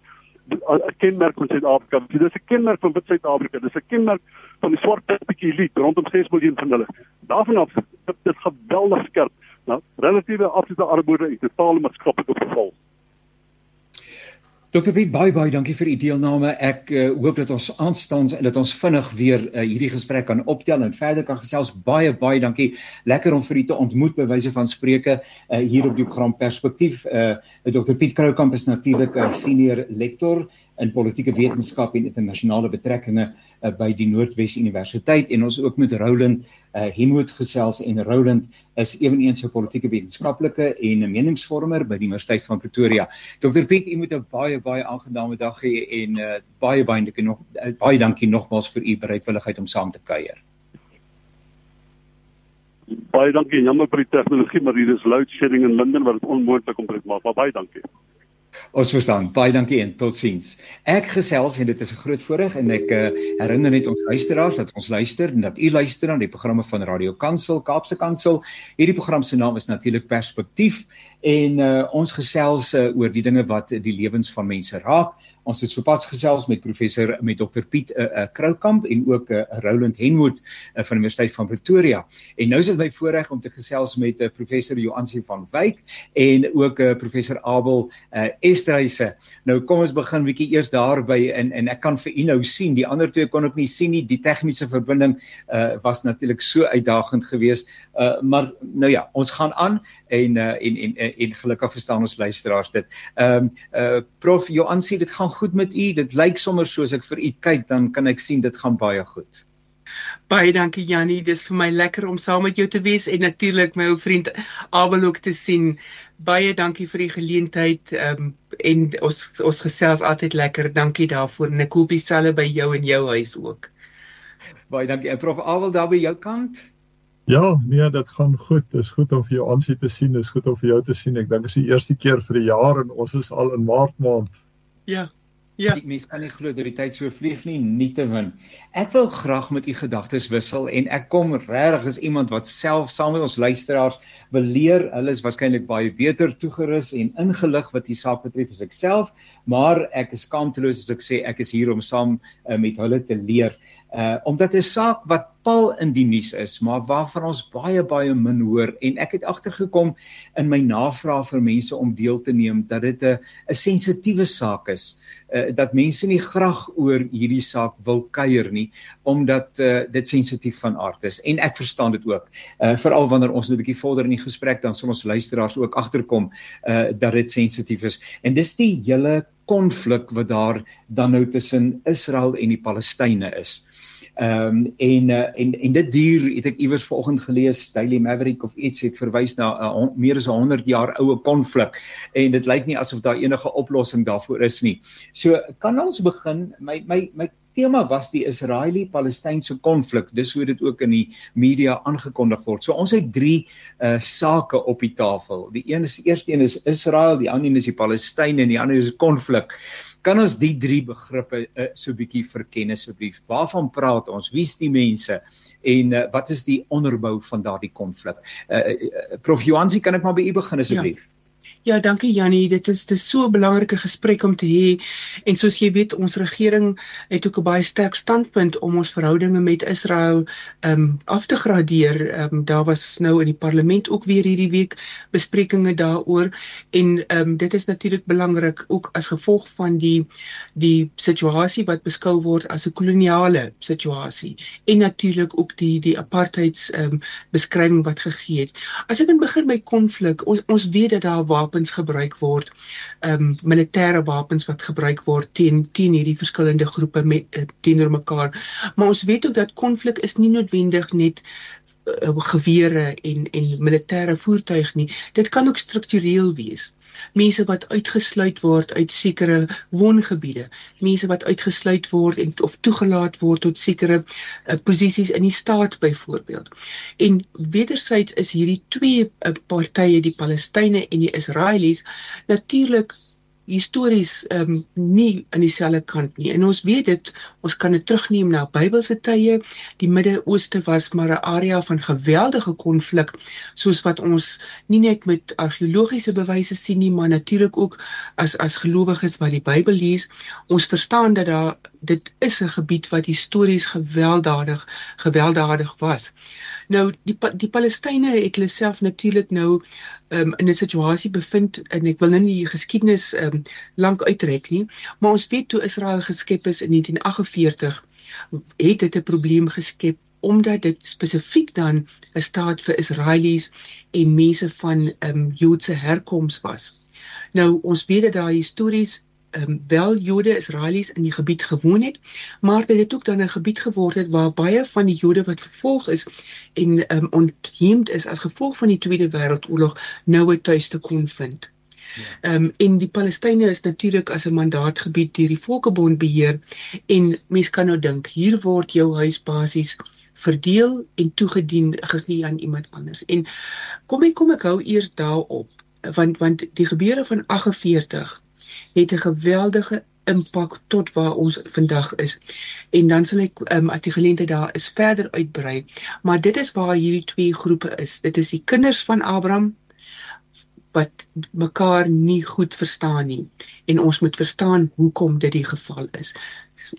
'n kenmerk van Suid-Afrika. Dit is 'n kenmerk van Suid-Afrika. Dit is 'n kenmerk van die swart bietjie elite rondom 6 miljoen van hulle. Daarvan af dit, dit geweldig skerp. Nou, relatiewe absolute armoede en totale maatskaplike verval. Dr. Piet, baie baie dankie vir u deelname. Ek uh, hoop dat ons aanstaan en dat ons vinnig weer uh, hierdie gesprek kan optel en verder kan gesels. Baie baie dankie. Lekker om vir u te ontmoet by wyse van spreuke uh, hier op die program Perspektief. Uh, Dr. Piet Kroukamp is natuurlik 'n uh, senior lektor in politieke wetenskap en internasionale betrekkinge uh, by die Noordwes Universiteit en ons ook met Roland uh, Henwood gesels en Roland is ewenigs 'n politieke wetenskaplike en 'n meningsvormer by die Universiteit van Pretoria. Dr Piet, u moet 'n baie baie aangename dag hê en uh, baie baie dankie nog uh, baie dankie nogmaals vir u bereidwilligheid om saam te kuier. Baie dankie. Jammer vir die tegnologie, maar hier is load shedding in Linden wat dit onmoontlik om te maak. Maar baie dankie. Ons verstaan. Baie dankie en totsiens. Ek gesels en dit is 'n groot voorreg en ek uh, herinner net ons luisteraars dat ons luister en dat u luister aan die programme van Radio Kansel, Kaapse Kansel. Hierdie program se naam is natuurlik Perspektief en uh, ons gesels uh, oor die dinge wat die lewens van mense raak. Ons het sopas gesels met professor met Dr Piet 'n uh, uh, Kroukamp en ook 'n uh, Roland Henwood uh, van die Universiteit van Pretoria. En nou is dit my voorreg om te gesels met 'n uh, professor Joansie van Wyk en ook 'n uh, professor Abel uh, Esterhuise. Nou kom ons begin bietjie eers daarby en en ek kan vir u nou sien, die ander twee kon ek nie sien nie. Die tegniese verbinding uh, was natuurlik so uitdagend geweest. Uh, maar nou ja, ons gaan aan en uh, en, en en gelukkig verstaan ons luisteraars dit. Ehm um, uh, prof Joansie, dit gaan goed met u? Dit lyk sommer soos ek vir u kyk, dan kan ek sien dit gaan baie goed. Baie dankie Jannie, dis vir my lekker om saam met jou te wees en natuurlik my ou vriend Abel ook te sien. Baie dankie vir die geleentheid um, en ons ons gesels altyd lekker. Dankie daarvoor en ek hoop dieselfde by jou en jou huis ook. Baie dankie. En Prof Abel daar by jou kant? Ja, nee, dit gaan goed. Dit is goed om vir jou aansien te sien. Dit is goed om vir jou te sien. Ek dink dit is die eerste keer vir 'n jaar en ons is al in Maart maand. Ja. Ja. Die mens kan nie glo dat die tyd so vlieg nie, nie te win. Ek wil graag met u gedagtes wissel en ek kom regtig as iemand wat self saam met ons luisteraars wil leer. Hulle is waarskynlik baie beter toegerus en ingelig wat die saak betref as ek self, maar ek is skaamteloos as ek sê ek is hier om saam uh, met hulle te leer uh omdat 'n saak wat pal in die nuus is, maar waarvan ons baie baie min hoor en ek het agtergekom in my navraag vir mense om deel te neem dat dit 'n 'n sensitiewe saak is. Uh dat mense nie graag oor hierdie saak wil kuier nie omdat uh dit sensitief van aard is en ek verstaan dit ook. Uh veral wanneer ons 'n bietjie vorder in die gesprek dan sal ons luisteraars ook agterkom uh dat dit sensitief is. En dis die hele konflik wat daar dan nou tussen Israel en die Palestynë is. Ehm um, en uh, en en dit duur het ek iewers vanoggend gelees Daily Maverick of iets het verwys na 'n uh, meer as 100 jaar oue konflik en dit lyk nie asof daar enige oplossing daarvoor is nie. So kan ons begin my my my tema was die Israeli-Palestynse konflik. Dis hoe dit ook in die media aangekondig word. So ons het drie uh sake op die tafel. Die een is die eerste een is Israel, die ander een is die Palestynë en die ander is konflik. Kan ons die drie begrippe uh, so bietjie verken asseblief? Waarvan praat ons? Wie's die mense? En uh, wat is die onderbou van daardie konflik? Uh, uh, Prof Joansi, kan ek maar by u begin asseblief? Ja. Ja, dankie Jannie. Dit is dis so 'n belangrike gesprek om te hê. En soos jy weet, ons regering het ook 'n baie sterk standpunt om ons verhoudinge met Israel ehm um, af te gradeer. Ehm um, daar was nou in die parlement ook weer hierdie week besprekings daaroor en ehm um, dit is natuurlik belangrik ook as gevolg van die die situasie wat beskou word as 'n koloniale situasie en natuurlik ook die die apartheids ehm um, beskrywing wat gegee het. As ek begin by konflik, ons ons weet dat daar wapens gebruik word, ehm um, militêre wapens wat gebruik word teen teen hierdie verskillende groepe met uh, teenoor mekaar. Maar ons weet ook dat konflik is nie noodwendig net gewere en en militêre voertuig nie. Dit kan ook struktureel wees mense wat uitgesluit word uit sekere woongebiede, mense wat uitgesluit word en of toegelaat word tot sekere uh, posisies in die staat byvoorbeeld. En wederzijds is hierdie twee uh, partye, die Palestynë en die Israelies, natuurlik histories ehm um, nie aan dieselfde kant nie. En ons weet dit, ons kan dit terugneem na Bybelse tye. Die Midde-Ooste was maar 'n area van geweldige konflik, soos wat ons nie net met argeologiese bewyse sien nie, maar natuurlik ook as as gelowiges wat die Bybel lees, ons verstaan dat daar dit is 'n gebied wat histories gewelddadig gewelddadig was. Nou die die Palestynë het hulle self natuurlik nou um, in 'n situasie bevind en ek wil nou nie die geskiedenis um, lank uitrek nie, maar ons weet toe Israel geskep is in 1948 het dit 'n probleem geskep omdat dit spesifiek dan 'n staat vir Israelies en mense van ehm um, Joodse herkoms was. Nou ons weet dat daar histories um, wel Jode Israelies in die gebied gewoon het, maar dit het ook dan 'n gebied geword het waar baie van die Jode wat vervolg is en ehm um, ontheemd is as gevolg van die Tweede Wêreldoorlog nou 'n tuiste kon vind. Ja. Ehm um, en die Palestynë is natuurlik as 'n mandaatgebied deur die Volkebond beheer en mense kan nou dink hier word jou huis basies verdeel en toegedien gegee aan iemand anders. En kom ek kom ek hou eers daarop want want die gebeure van 48 het 'n geweldige impak tot waar ons vandag is. En dan sal ek um, as die geleentheid daar is verder uitbrei. Maar dit is waar hierdie twee groepe is. Dit is die kinders van Abraham wat mekaar nie goed verstaan nie en ons moet verstaan hoekom dit die geval is.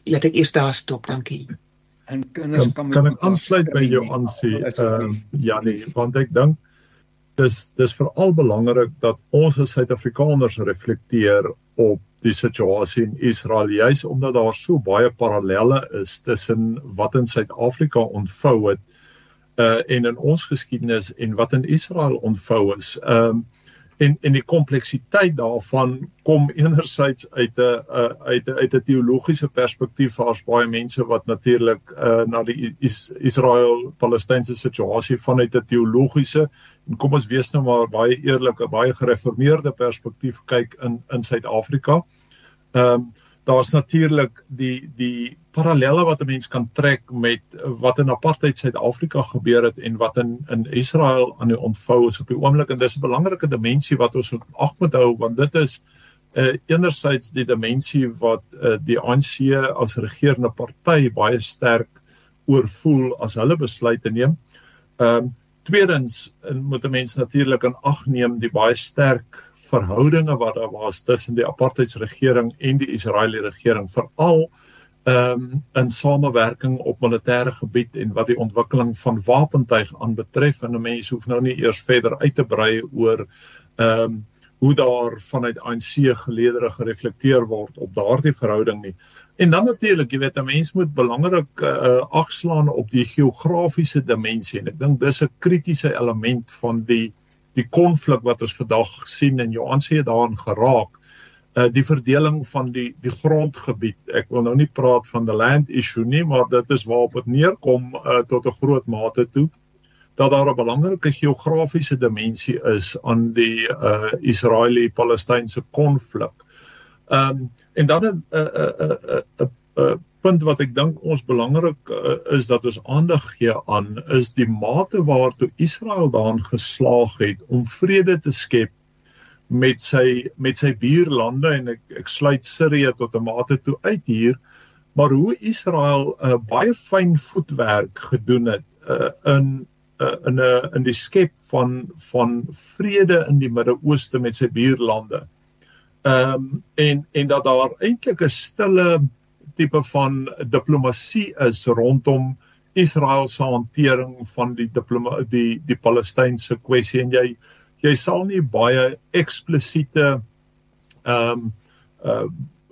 Laat ek eers daar stop. Dankie. En kinders kan kan ek aansluit by jou aansê. Ehm uh, ja nee, want ek dink dis dis veral belangrik dat ons as Suid-Afrikaners reflekteer op die situasie in Israel juis omdat daar so baie parallelle is tussen wat in Suid-Afrika ontvou het uh en in ons geskiedenis en wat in Israel ontvou is. Ehm um, en en die kompleksiteit daarvan kom enerzijds uit 'n uh, uit 'n uit 'n teologiese perspektief waar's baie mense wat natuurlik uh, na die is, Israel-Palestynse situasie vanuit 'n teologiese en kom ons wees nou maar baie eerlik 'n baie gereformeerde perspektief kyk in in Suid-Afrika. Ehm um, daar's natuurlik die die parallelle wat 'n mens kan trek met wat in apartheid Suid-Afrika gebeur het en wat in in Israel aan die ontvou is op die oomblik en dis 'n belangrike dimensie wat ons moet ag moet hou want dit is uh, enerzijds die dimensie wat uh, die ANC as regerende party baie sterk oorvoel as hulle besluite neem. Ehm um, tweedens moet 'n mens natuurlik in ag neem die baie sterk verhoudinge wat daar was tussen die apartheidsregering en die Israeliese regering veral ehm um, in samewerking op militêre gebied en wat die ontwikkeling van wapentuig aanbetref en 'n mens hoef nou nie eers verder uit te brei oor ehm um, hoe daar vanuit ANC geleedere gereflekteer word op daardie verhouding nie. En dan natuurlik, jy weet, 'n mens moet belangrik uh, agslaan op die geografiese dimensie en ek dink dis 'n kritiese element van die die konflik wat ons vandag sien en Johan sê daaraan geraak uh die verdeling van die die grondgebied. Ek wil nou nie praat van the land issue nie, maar dit is waarop dit neerkom uh tot 'n groot mate toe dat daar 'n belangrike geografiese dimensie is aan die uh Israeli-Palestynse konflik. Um en dan 'n 'n 'n 'n 'n punt wat ek dink ons belangrik uh, is dat ons aandag gee aan is die mate waartoe Israel daarin geslaag het om vrede te skep met sy met sy buurlande en ek ek sluit Sirië tot 'n mate toe uit hier maar hoe Israel uh, baie fyn voetwerk gedoen het uh, in uh, in 'n uh, in die skep van van vrede in die Midde-Ooste met sy buurlande. Ehm um, en en dat daar eintlik 'n stille tipe van diplomatie is rondom Israel se hantering van die diploma die die Palestynse kwessie en jy jy sal nie baie eksplisiete ehm um, uh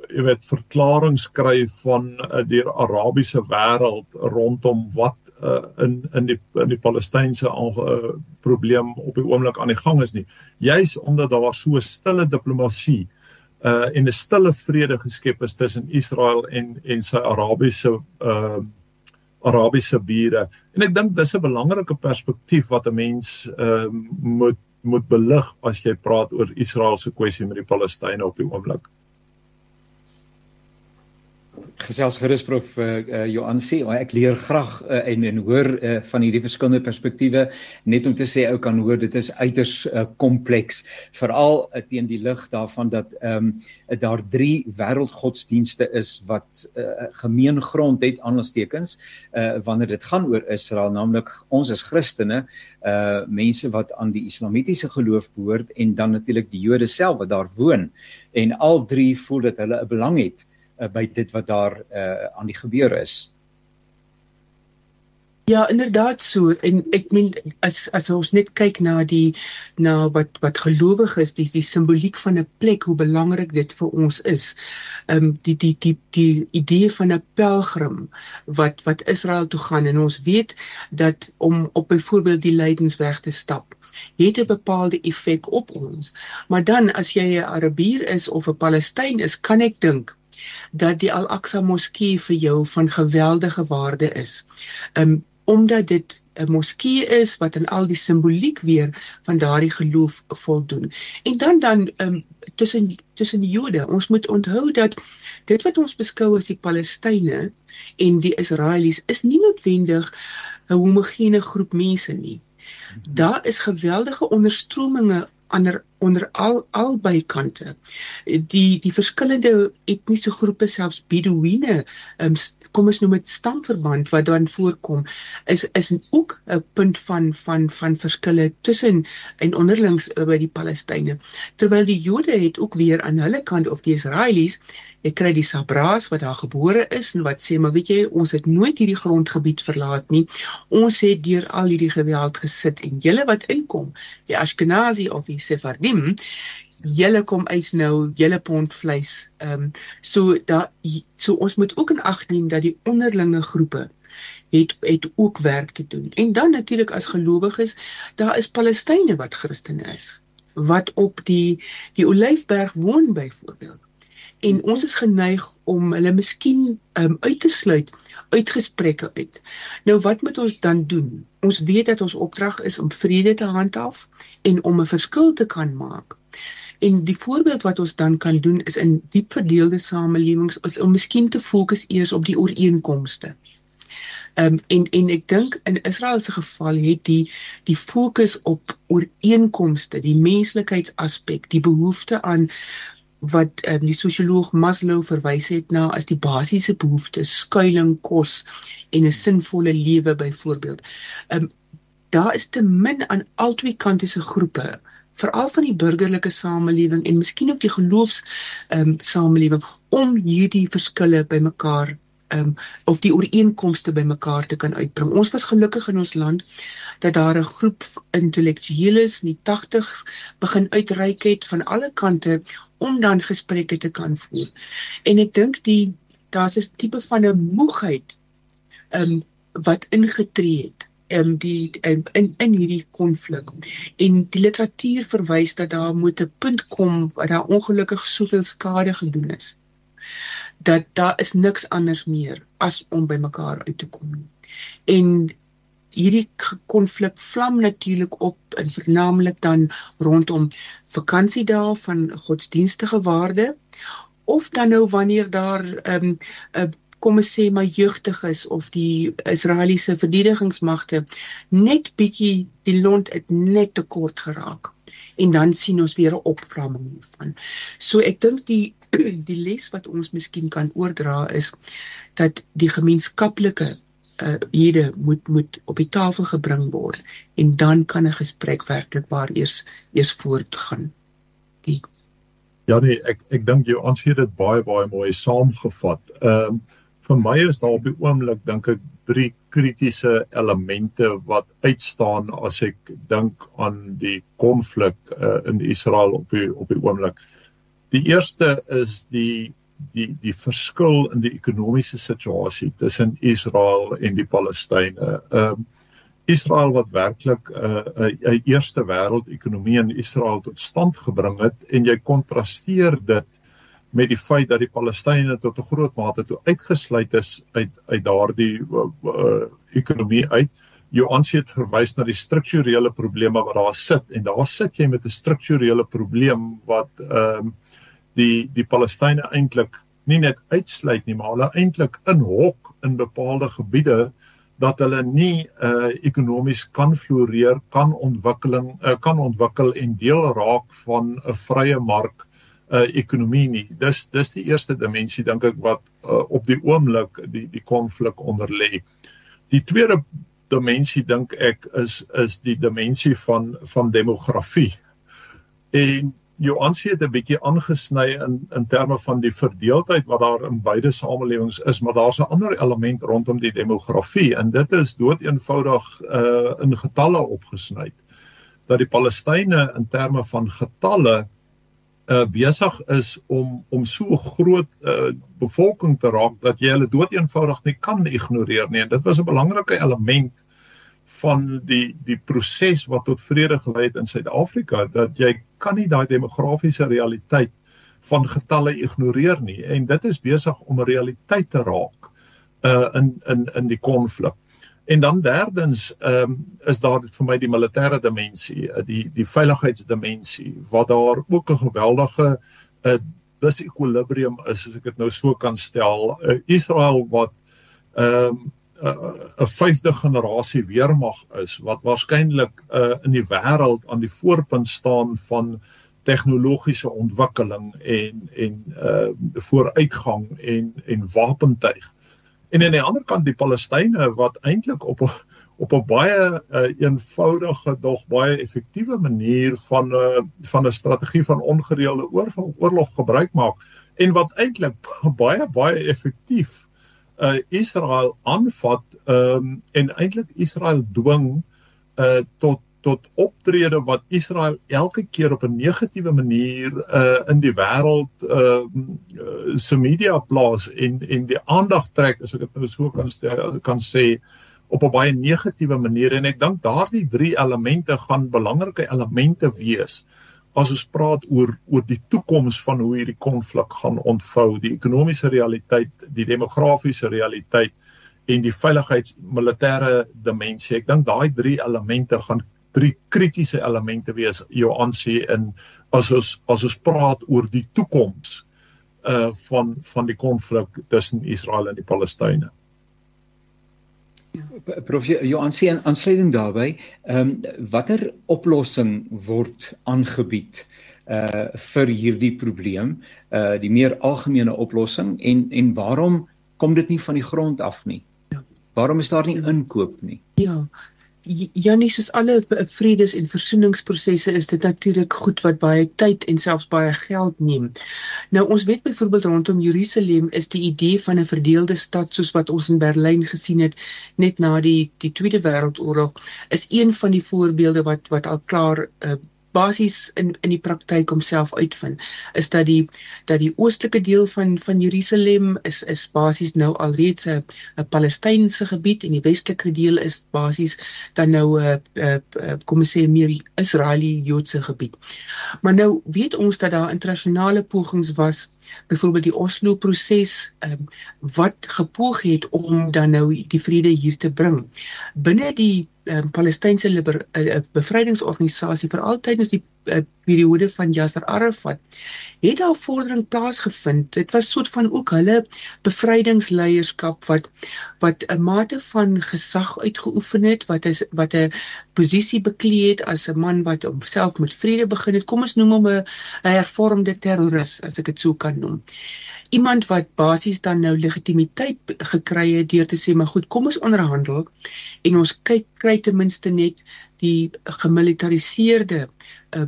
jy weet verklaringe kry van uh, die Arabiese wêreld rondom wat uh, in in die in die Palestynse uh, probleem op die oomblik aan die gang is nie. Juis omdat daar so stille diplomatie uh en 'n stille vrede geskep is tussen Israel en en sy Arabiese uh Arabiese bure. En ek dink dis 'n belangrike perspektief wat 'n mens uh moet moet belig as jy praat oor Israel se kwessie met die Palestynë op die oomblik. Gesels gerus prof uh, uh, Johan sê oh, ek leer graag uh, en en hoor uh, van hierdie verskillende perspektiewe net om te sê ou kan hoor dit is uiters kompleks uh, veral uh, teen die lig daarvan dat ehm um, daar drie wêreldgodsdienste is wat uh, gemeen grond het aanstekens uh, wanneer dit gaan oor Israel naamlik ons as Christene uh mense wat aan die islamitiese geloof behoort en dan natuurlik die Jode self wat daar woon. En al drie voel dat hulle 'n belang het by dit wat daar uh, aan die gebeur is. Ja, inderdaad so. En ek meen as as ons net kyk na die na wat wat gelowig is, die die simboliek van 'n plek, hoe belangrik dit vir ons is. Ehm um, die die die die idee van 'n pelgrim wat wat Israel toe gaan en ons weet dat om op byvoorbeeld die lydensweg te stap het 'n bepaalde effek op ons. Maar dan as jy 'n Arabier is of 'n Palestyn is, kan ek dink dat die Al-Aqsa Moskee vir jou van geweldige waarde is. Um omdat dit 'n moskee is wat aan al die simboliek weer van daardie geloof voldoen. En dan dan um tussen tussen Jode, ons moet onthou dat dit wat ons beskou as die Palestynë en die Israelies is nie noodwendig 'n homogene groep mense nie. Daar is geweldige onderstrominge ander onder al albei kante die die verskillende etniese groepe selfs Bedouine um, kom ons noem dit stamverband wat dan voorkom is is ook 'n punt van van van verskille tussen en onderlings uh, by die Palestynë terwyl die Jode het ook weer aan hulle kant of die Israelies Jy kry die Sabraas wat daar gebore is en wat sê maar weet jy ons het nooit hierdie grondgebied verlaat nie. Ons het deur al hierdie geweld gesit en julle wat inkom, die Ashkenazi of die Sephardim, julle kom eis nou julle pond vleis. Ehm um, so da so ons moet ook in ag neem dat die onderlinge groepe het het ook werk te doen. En dan natuurlik as gelowiges, daar is Palestynë wat Christene is wat op die die Olyfberg woon byvoorbeeld en ons is geneig om hulle miskien um, uit te sluit uit gesprekke uit. Nou wat moet ons dan doen? Ons weet dat ons opdrag is om vrede te handhaaf en om 'n verskil te kan maak. En die voorbeeld wat ons dan kan doen is in diep verdeelde samelewings is om miskien te fokus eers op die ooreenkomste. Ehm um, en en ek dink in Israel se geval het die die fokus op ooreenkomste, die menslikheidsaspek, die behoefte aan wat um, die sosioloog Maslow verwys het na as die basiese behoeftes skuilings, kos en 'n sinvolle lewe byvoorbeeld. Um daar is te min aan albei kante se groepe veral van die burgerlike samelewing en miskien ook die geloofs ehm um, samelewing om hierdie verskille bymekaar um, of die ooreenkomste bymekaar te kan uitbring. Ons was gelukkig in ons land dat daar 'n groep intellektueles in die 80s begin uitreik het van alle kante om dan gesprekke te kan voer. En ek dink die daar's 'n tipe van 'n moegheid um wat ingetree het um die um, in in hierdie konflik. En die literatuur verwys dat daar moet 'n punt kom waar daar ongelukkig soveel skade gedoen is dat daar is niks anders meer as om by mekaar uit te kom. En hierdie konflik vlam natuurlik op en vernaamlik dan rondom vakansiedae van godsdienstige waarde of dan nou wanneer daar 'n um, 'n uh, kom ons sê maar jeugdig is of die Israeliese verdedigingsmagte net bietjie die lont het net te kort geraak en dan sien ons weer 'n opvlamming hiervan. So ek dink die die les wat ons miskien kan oordra is dat die gemeenskaplike uh hierde moet moet op die tafel gebring word en dan kan 'n gesprek werklik waar eers eers voortgaan. Die Ja nee, ek ek dink jou aansien dit baie baie mooi saamgevat. Ehm um, vir my is daar op die oomblik dink ek drie kritiese elemente wat uitstaan as ek dink aan die konflik uh, in Israel op die op die oomblik. Die eerste is die die die verskil in die ekonomiese situasie tussen Israel en die Palestynë. Ehm uh, Israel wat werklik 'n uh, 'n uh, eerste wêreld ekonomie in Israel tot stand gebring het en jy kontrasteer dit met die feit dat die Palestynë tot 'n groot mate toe uitgesluit is uit uit daardie uh, ekonomie uit. Jou aansien het verwys na die strukturele probleme wat daar sit en daar sit jy met 'n strukturele probleem wat ehm uh, die die Palestynë eintlik nie net uitsluit nie, maar hulle eintlik inhok in bepaalde gebiede dat hulle nie uh ekonomies kan floreer, kan ontwikkeling uh, kan ontwikkel en deel raak van 'n vrye mark uh ekonomie nie. Dis dis die eerste dimensie dink ek wat uh, op die oomblik die die konflik onder lê. Die tweede dimensie dink ek is is die dimensie van van demografie. En Joansie het 'n bietjie aangesny in in terme van die verdeeldheid wat daar in beide samelewings is, maar daar's 'n ander element rondom die demografie en dit is doeteenvoudig uh in getalle opgesny dat die Palestynë in terme van getalle uh besig is om om so groot uh bevolking te raak dat jy hulle doeteenvoudig nie kan ignoreer nie en dit was 'n belangrike element van die die proses wat tot vrede gelei het in Suid-Afrika dat jy kan nie daai demografiese realiteit van getalle ignoreer nie en dit is besig om 'n realiteit te raak uh in in in die konflik. En dan derdens ehm um, is daar vir my die militêre dimensie, uh, die die veiligheidsdimensie wat daar ook 'n geweldige uh disequilibrium is as ek dit nou so kan stel. Uh, Israel wat ehm um, 'n vyfde generasie weermag is wat waarskynlik uh, in die wêreld aan die voorpunt staan van tegnologiese ontwikkeling en en uh vooruitgang en en wapentuig. En aan die ander kant die Palestynë wat eintlik op op 'n baie uh, eenvoudige dog baie effektiewe manier van 'n uh, van 'n strategie van ongereelde oorlog, oorlog gebruik maak en wat eintlik baie baie effektief uh Israel aanvat um en eintlik Israel dwing uh tot tot optrede wat Israel elke keer op 'n negatiewe manier uh in die wêreld uh, uh se media plaas en en die aandag trek as ek dit nou so kan stel kan sê op 'n baie negatiewe manier en ek dink daardie drie elemente gaan belangrike elemente wees as ons praat oor oor die toekoms van hoe hierdie konflik gaan ontvou, die ekonomiese realiteit, die demografiese realiteit en die veiligheids militêre dimensie. Ek dink daai drie elemente gaan drie kritiese elemente wees jou aansien in as ons as ons praat oor die toekoms uh van van die konflik tussen Israel en die Palestynë. Prof Johan sien aansluiting daarbey, ehm um, watter oplossing word aangebied uh vir hierdie probleem, uh die meer algemene oplossing en en waarom kom dit nie van die grond af nie? Ja. Waarom is daar nie inkoop nie? Ja. Janie soos alle vredes en versoeningsprosesse is dit natuurlik goed wat baie tyd en selfs baie geld neem. Nou ons weet byvoorbeeld rondom Jerusalem is die idee van 'n verdeelde stad soos wat ons in Berlyn gesien het net na die die Tweede Wêreldoorlog is een van die voorbeelde wat wat al klaar uh, basies in in die praktyk homself uitvind is dat die dat die oostelike deel van van Jerusalem is is basies nou alreeds 'n 'n Palestynse gebied en die westelike deel is basies dan nou 'n kom ons sê meer Israeliese Joodse gebied. Maar nou weet ons dat daar internasionale pogings was byvoorbeeld die Oslo proses um, wat gepoog het om dan nou die vrede hier te bring binne die um, Palestynse liber, uh, bevrydingsorganisasie vir altydens die uh, periode van Yasser Arafat het daar vordering plaasgevind. Dit was soort van ook hulle bevrydingsleierskap wat wat 'n mate van gesag uitgeoefen het, wat is wat 'n posisie bekleed het as 'n man wat homself met vrede begin het. Kom ons noem hom 'n hervormde terroris as ek dit so kan noem iemand wat basies dan nou legitimiteit gekry het deur te sê maar goed kom ons onderhandel en ons kyk kry ten minste net die gemilitariseerde uh,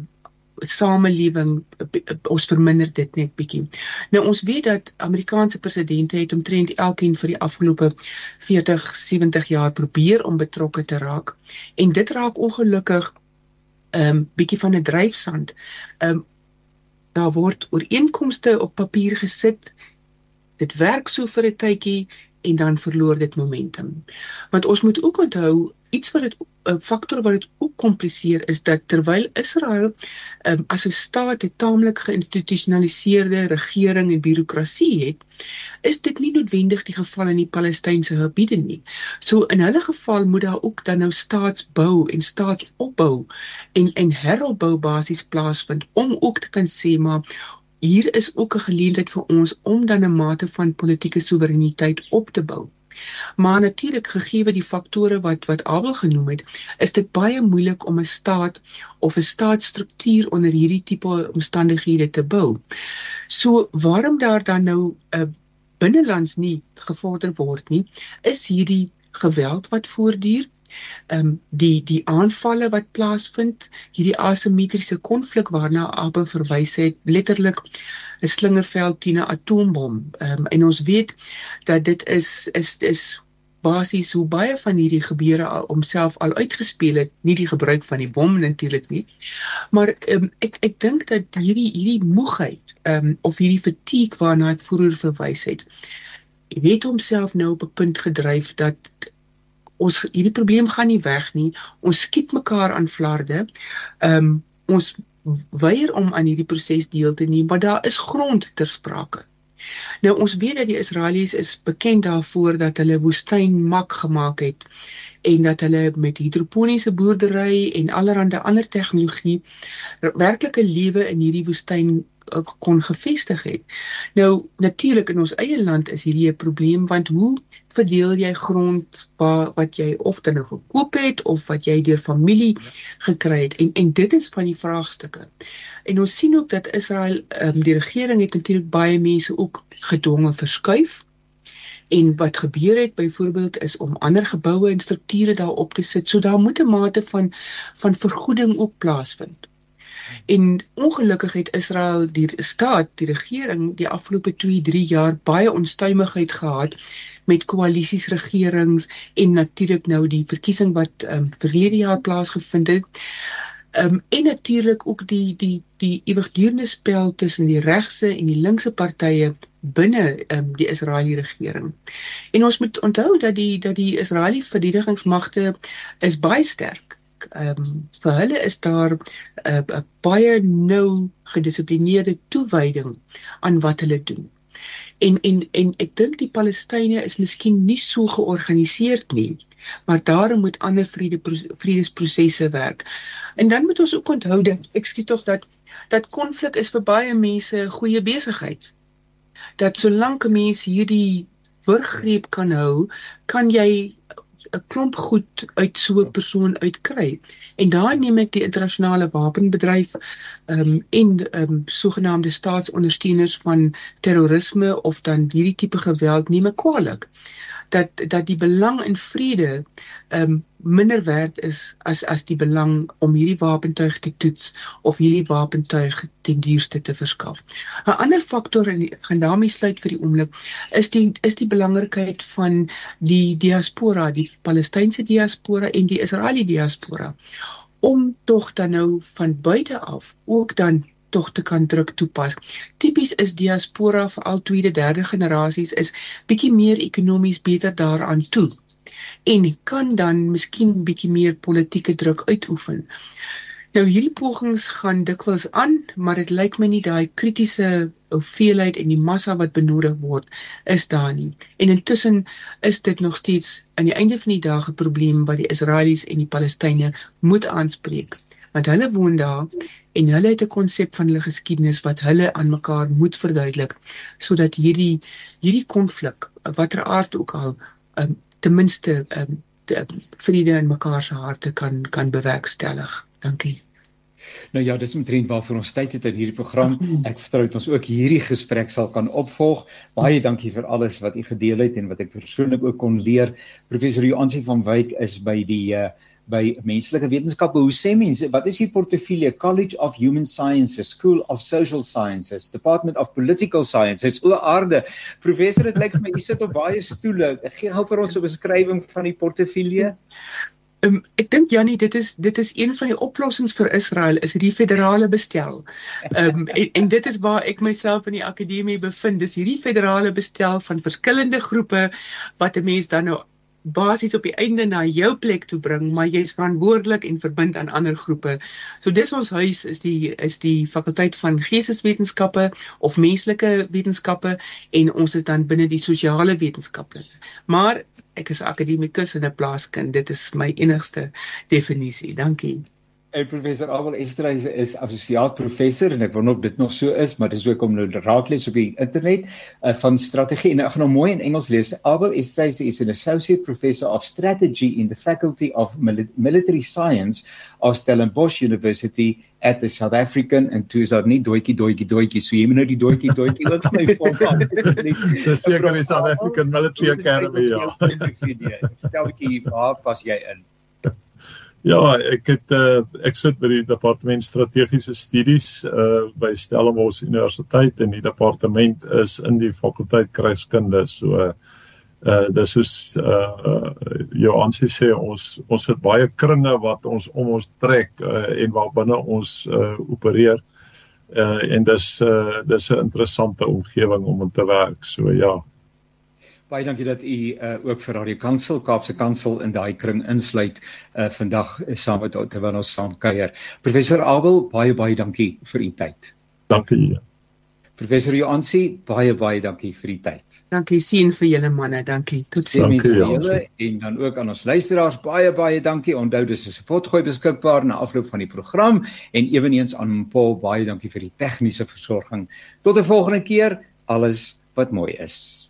samelewing ons verminder dit net bietjie. Nou ons weet dat Amerikaanse presidente het omtrent elkeen vir die afgelope 40, 70 jaar probeer om betrokke te raak en dit raak ongelukkig 'n um, bietjie van 'n dryfsand. Um daar word ooreenkomste op papier gesit. Dit werk so vir 'n tydjie en dan verloor dit momentum. Want ons moet ook onthou iets wat dit 'n faktor wat dit ook kompliseer is dat terwyl Israel um, as 'n staat 'n taamlik geïnstitusionaliseerde regering en birokrasie het, is dit nie noodwendig die geval in die Palestynse gebiede nie. So in hulle geval moet daar ook dan nou staatsbou en staatsopbou en en heropbou basies plaasvind om ook te kan sê maar hier is ook 'n geleentheid vir ons om dan 'n mate van politieke soewereiniteit op te bou. Maar natuurlik gegee die faktore wat wat Abel genoem het, is dit baie moeilik om 'n staat of 'n staatsstruktuur onder hierdie tipe omstandighede te bou. So waarom daar dan nou 'n uh, binnelands nie gevorder word nie, is hierdie geweld wat voortduur ehm um, die die aanvalle wat plaasvind, hierdie asimetriese konflik waarna Abel verwys het, letterlik 'n slingerveld teen 'n atoombom. Ehm um, en ons weet dat dit is is is basies hoe baie van hierdie gebeure al homself al uitgespeel het, nie die gebruik van die bom natuurlik nie. Maar um, ek ek dink dat hierdie hierdie moegheid um, of hierdie fatigue waarna ek vroeër verwys het, het homself nou op 'n punt gedryf dat ons hierdie probleem gaan nie weg nie. Ons skiet mekaar aan flarde. Ehm um, ons weier om aan hierdie proses deel te neem, maar daar is grond ter sprake. Nou ons weet dat die Israelies is bekend daarvoor dat hulle woestyn mak gemaak het en dat hulle met hidroponiese boerdery en allerlei ander tegnologie werklike lewe in hierdie woestyn eh, kon gevestig het. Nou natuurlik in ons eie land is hierdie 'n probleem want hoe verdeel jy grond waar wat jy of dan nou gekoop het of wat jy deur familie gekry het en en dit is van die vraagstukke. En ons sien ook dat Israel um, die regering het natuurlik baie mense ook gedwonge verskuif. En wat gebeur het byvoorbeeld is om ander geboue en strukture daarop te sit. So daar moet 'n mate van van vergoeding ook plaasvind. En ongelukkig het Israel die staat, die regering die afgelope 2-3 jaar baie onstuimigheid gehad met koalisiesregerings en natuurlik nou die verkiesing wat um, verlede jaar plaasgevind het. Ehm um, en natuurlik ook die die die ewigdurende spel tussen die regse en die linkse partye binne ehm um, die Israeliese regering. En ons moet onthou dat die dat die Israeliese verdedigingsmagte is baie sterk. Ehm um, vir hulle is daar 'n uh, uh, baie nou gedissiplineerde toewyding aan wat hulle doen. En en en ek dink die Palestynë is miskien nie so georganiseer nie, maar daarom moet ander vrede vredesprosesse werk. En dan moet ons ook onthou dat ek skiet tog dat dat konflik is vir baie mense 'n goeie besigheid. Dat solank 'n mens hierdie wurggreep kan hou, kan jy 'n klomp goed uit so 'n persoon uitkry. En daar neem ek die internasionale wapenbedryf ehm um, en ehm um, sogenaamde staatsondersteuners van terrorisme of dan hierdie tipe geweld nie me kwaliek dat dat die belang in vrede um, minder werd is as as die belang om hierdie wapentuig te toets of hierdie wapentuig ten duurste te verskaf. 'n Ander faktor en gaan daarmee sluit vir die oomblik is die is die belangrikheid van die diaspora, die Palestynse diaspora en die Israeliese diaspora om tog dan nou van buite af ook dan tog te kan druk toepas. Tipies is diaspora vir al tweede, derde generasies is bietjie meer ekonomies beter daaraan toe en kan dan miskien bietjie meer politieke druk uitoefen. Nou hierdie pogings gaan dikwels aan, maar dit lyk my nie daai kritiese hoeveelheid en die massa wat benodig word is daar nie. En intussen is dit nog steeds aan die einde van die dag 'n probleem wat die Israelies en die Palestynë moet aanspreek want hulle woon daar en hulle het 'n konsep van hulle geskiedenis wat hulle aan mekaar moet verduidelik sodat hierdie hierdie konflik watter aard ook al um, ten minste um, vrede in mekaar se harte kan kan bewerkstellig. Dankie. Nou ja, dis omtrent waarvoor ons tyd het in hierdie program. Ek vertrou dat ons ook hierdie gesprek sal kan opvolg. Baie dankie vir alles wat u gedeel het en wat ek persoonlik ook kon leer. Professor Joansi van Wyk is by die uh, by menslike wetenskappe. Hoe sê mense, wat is die portefeulje? College of Human Sciences, School of Social Sciences, Department of Political Sciences. O aarde. Professor, dit lyk vir my u sit op baie stoele. Gee gou vir ons 'n beskrywing van die portefeulje. Um, ek dink Jannie dit is dit is een van die oplossings vir Israel is hierdie federale bestel. Ehm um, en, en dit is waar ek myself in die akademie bevind. Dis hierdie federale bestel van verskillende groepe wat 'n mens dan nou basies op die einde na jou plek toe bring, maar jy's verantwoordelik en verbind aan ander groepe. So dis ons huis is die is die fakulteit van geesteswetenskappe of menslike wetenskappe en ons is dan binne die sosiale wetenskappe. Maar ek is akademikus en 'n plaaskind. Dit is my enigste definisie. Dankie. En professor Abel Estreys is assosiaat professor en ek wonder of dit nog so is, maar dis ook om nou raadles op die internet uh, van strategie en ek gaan nou mooi in Engels lees. Abel Estreys is an associate professor of strategy in the faculty of military science of Stellenbosch University at the South African and toe is daar nie doetjie doetjie doetjie so jy moet nou die doetjie doetjie wat my volgaan. Dis seker die South African Military Academy ja. Vertel ek hier, waar pas jy in? Ja, ek het uh, ek sit by die departement strategiese studies uh by Stellenbosch Universiteit en die departement is in die fakulteit krygskunde. So uh dis is uh Johan sê ons ons het baie kringe wat ons om ons trek uh, en waar binne ons uh opereer. Uh en dis uh dis 'n interessante omgewing om in te werk. So ja. Baie dankie dat u uh, ook vir Radio Kansel Kaapse Kansel in daai kring insluit uh, vandag uh, saam met terwyl ons saam kuier. Professor Abel, baie baie dankie vir u tyd. Dankie. Professor Joansi, baie baie dankie vir u tyd. Dankie sien vir julle manne, dankie. Totsiens vir julle en dan ook aan ons luisteraars baie baie dankie. Onthou dis 'n spotgooi beskikbaar na afloop van die program en ewenigs aan Paul baie dankie vir die tegniese versorging. Tot 'n volgende keer, alles wat mooi is.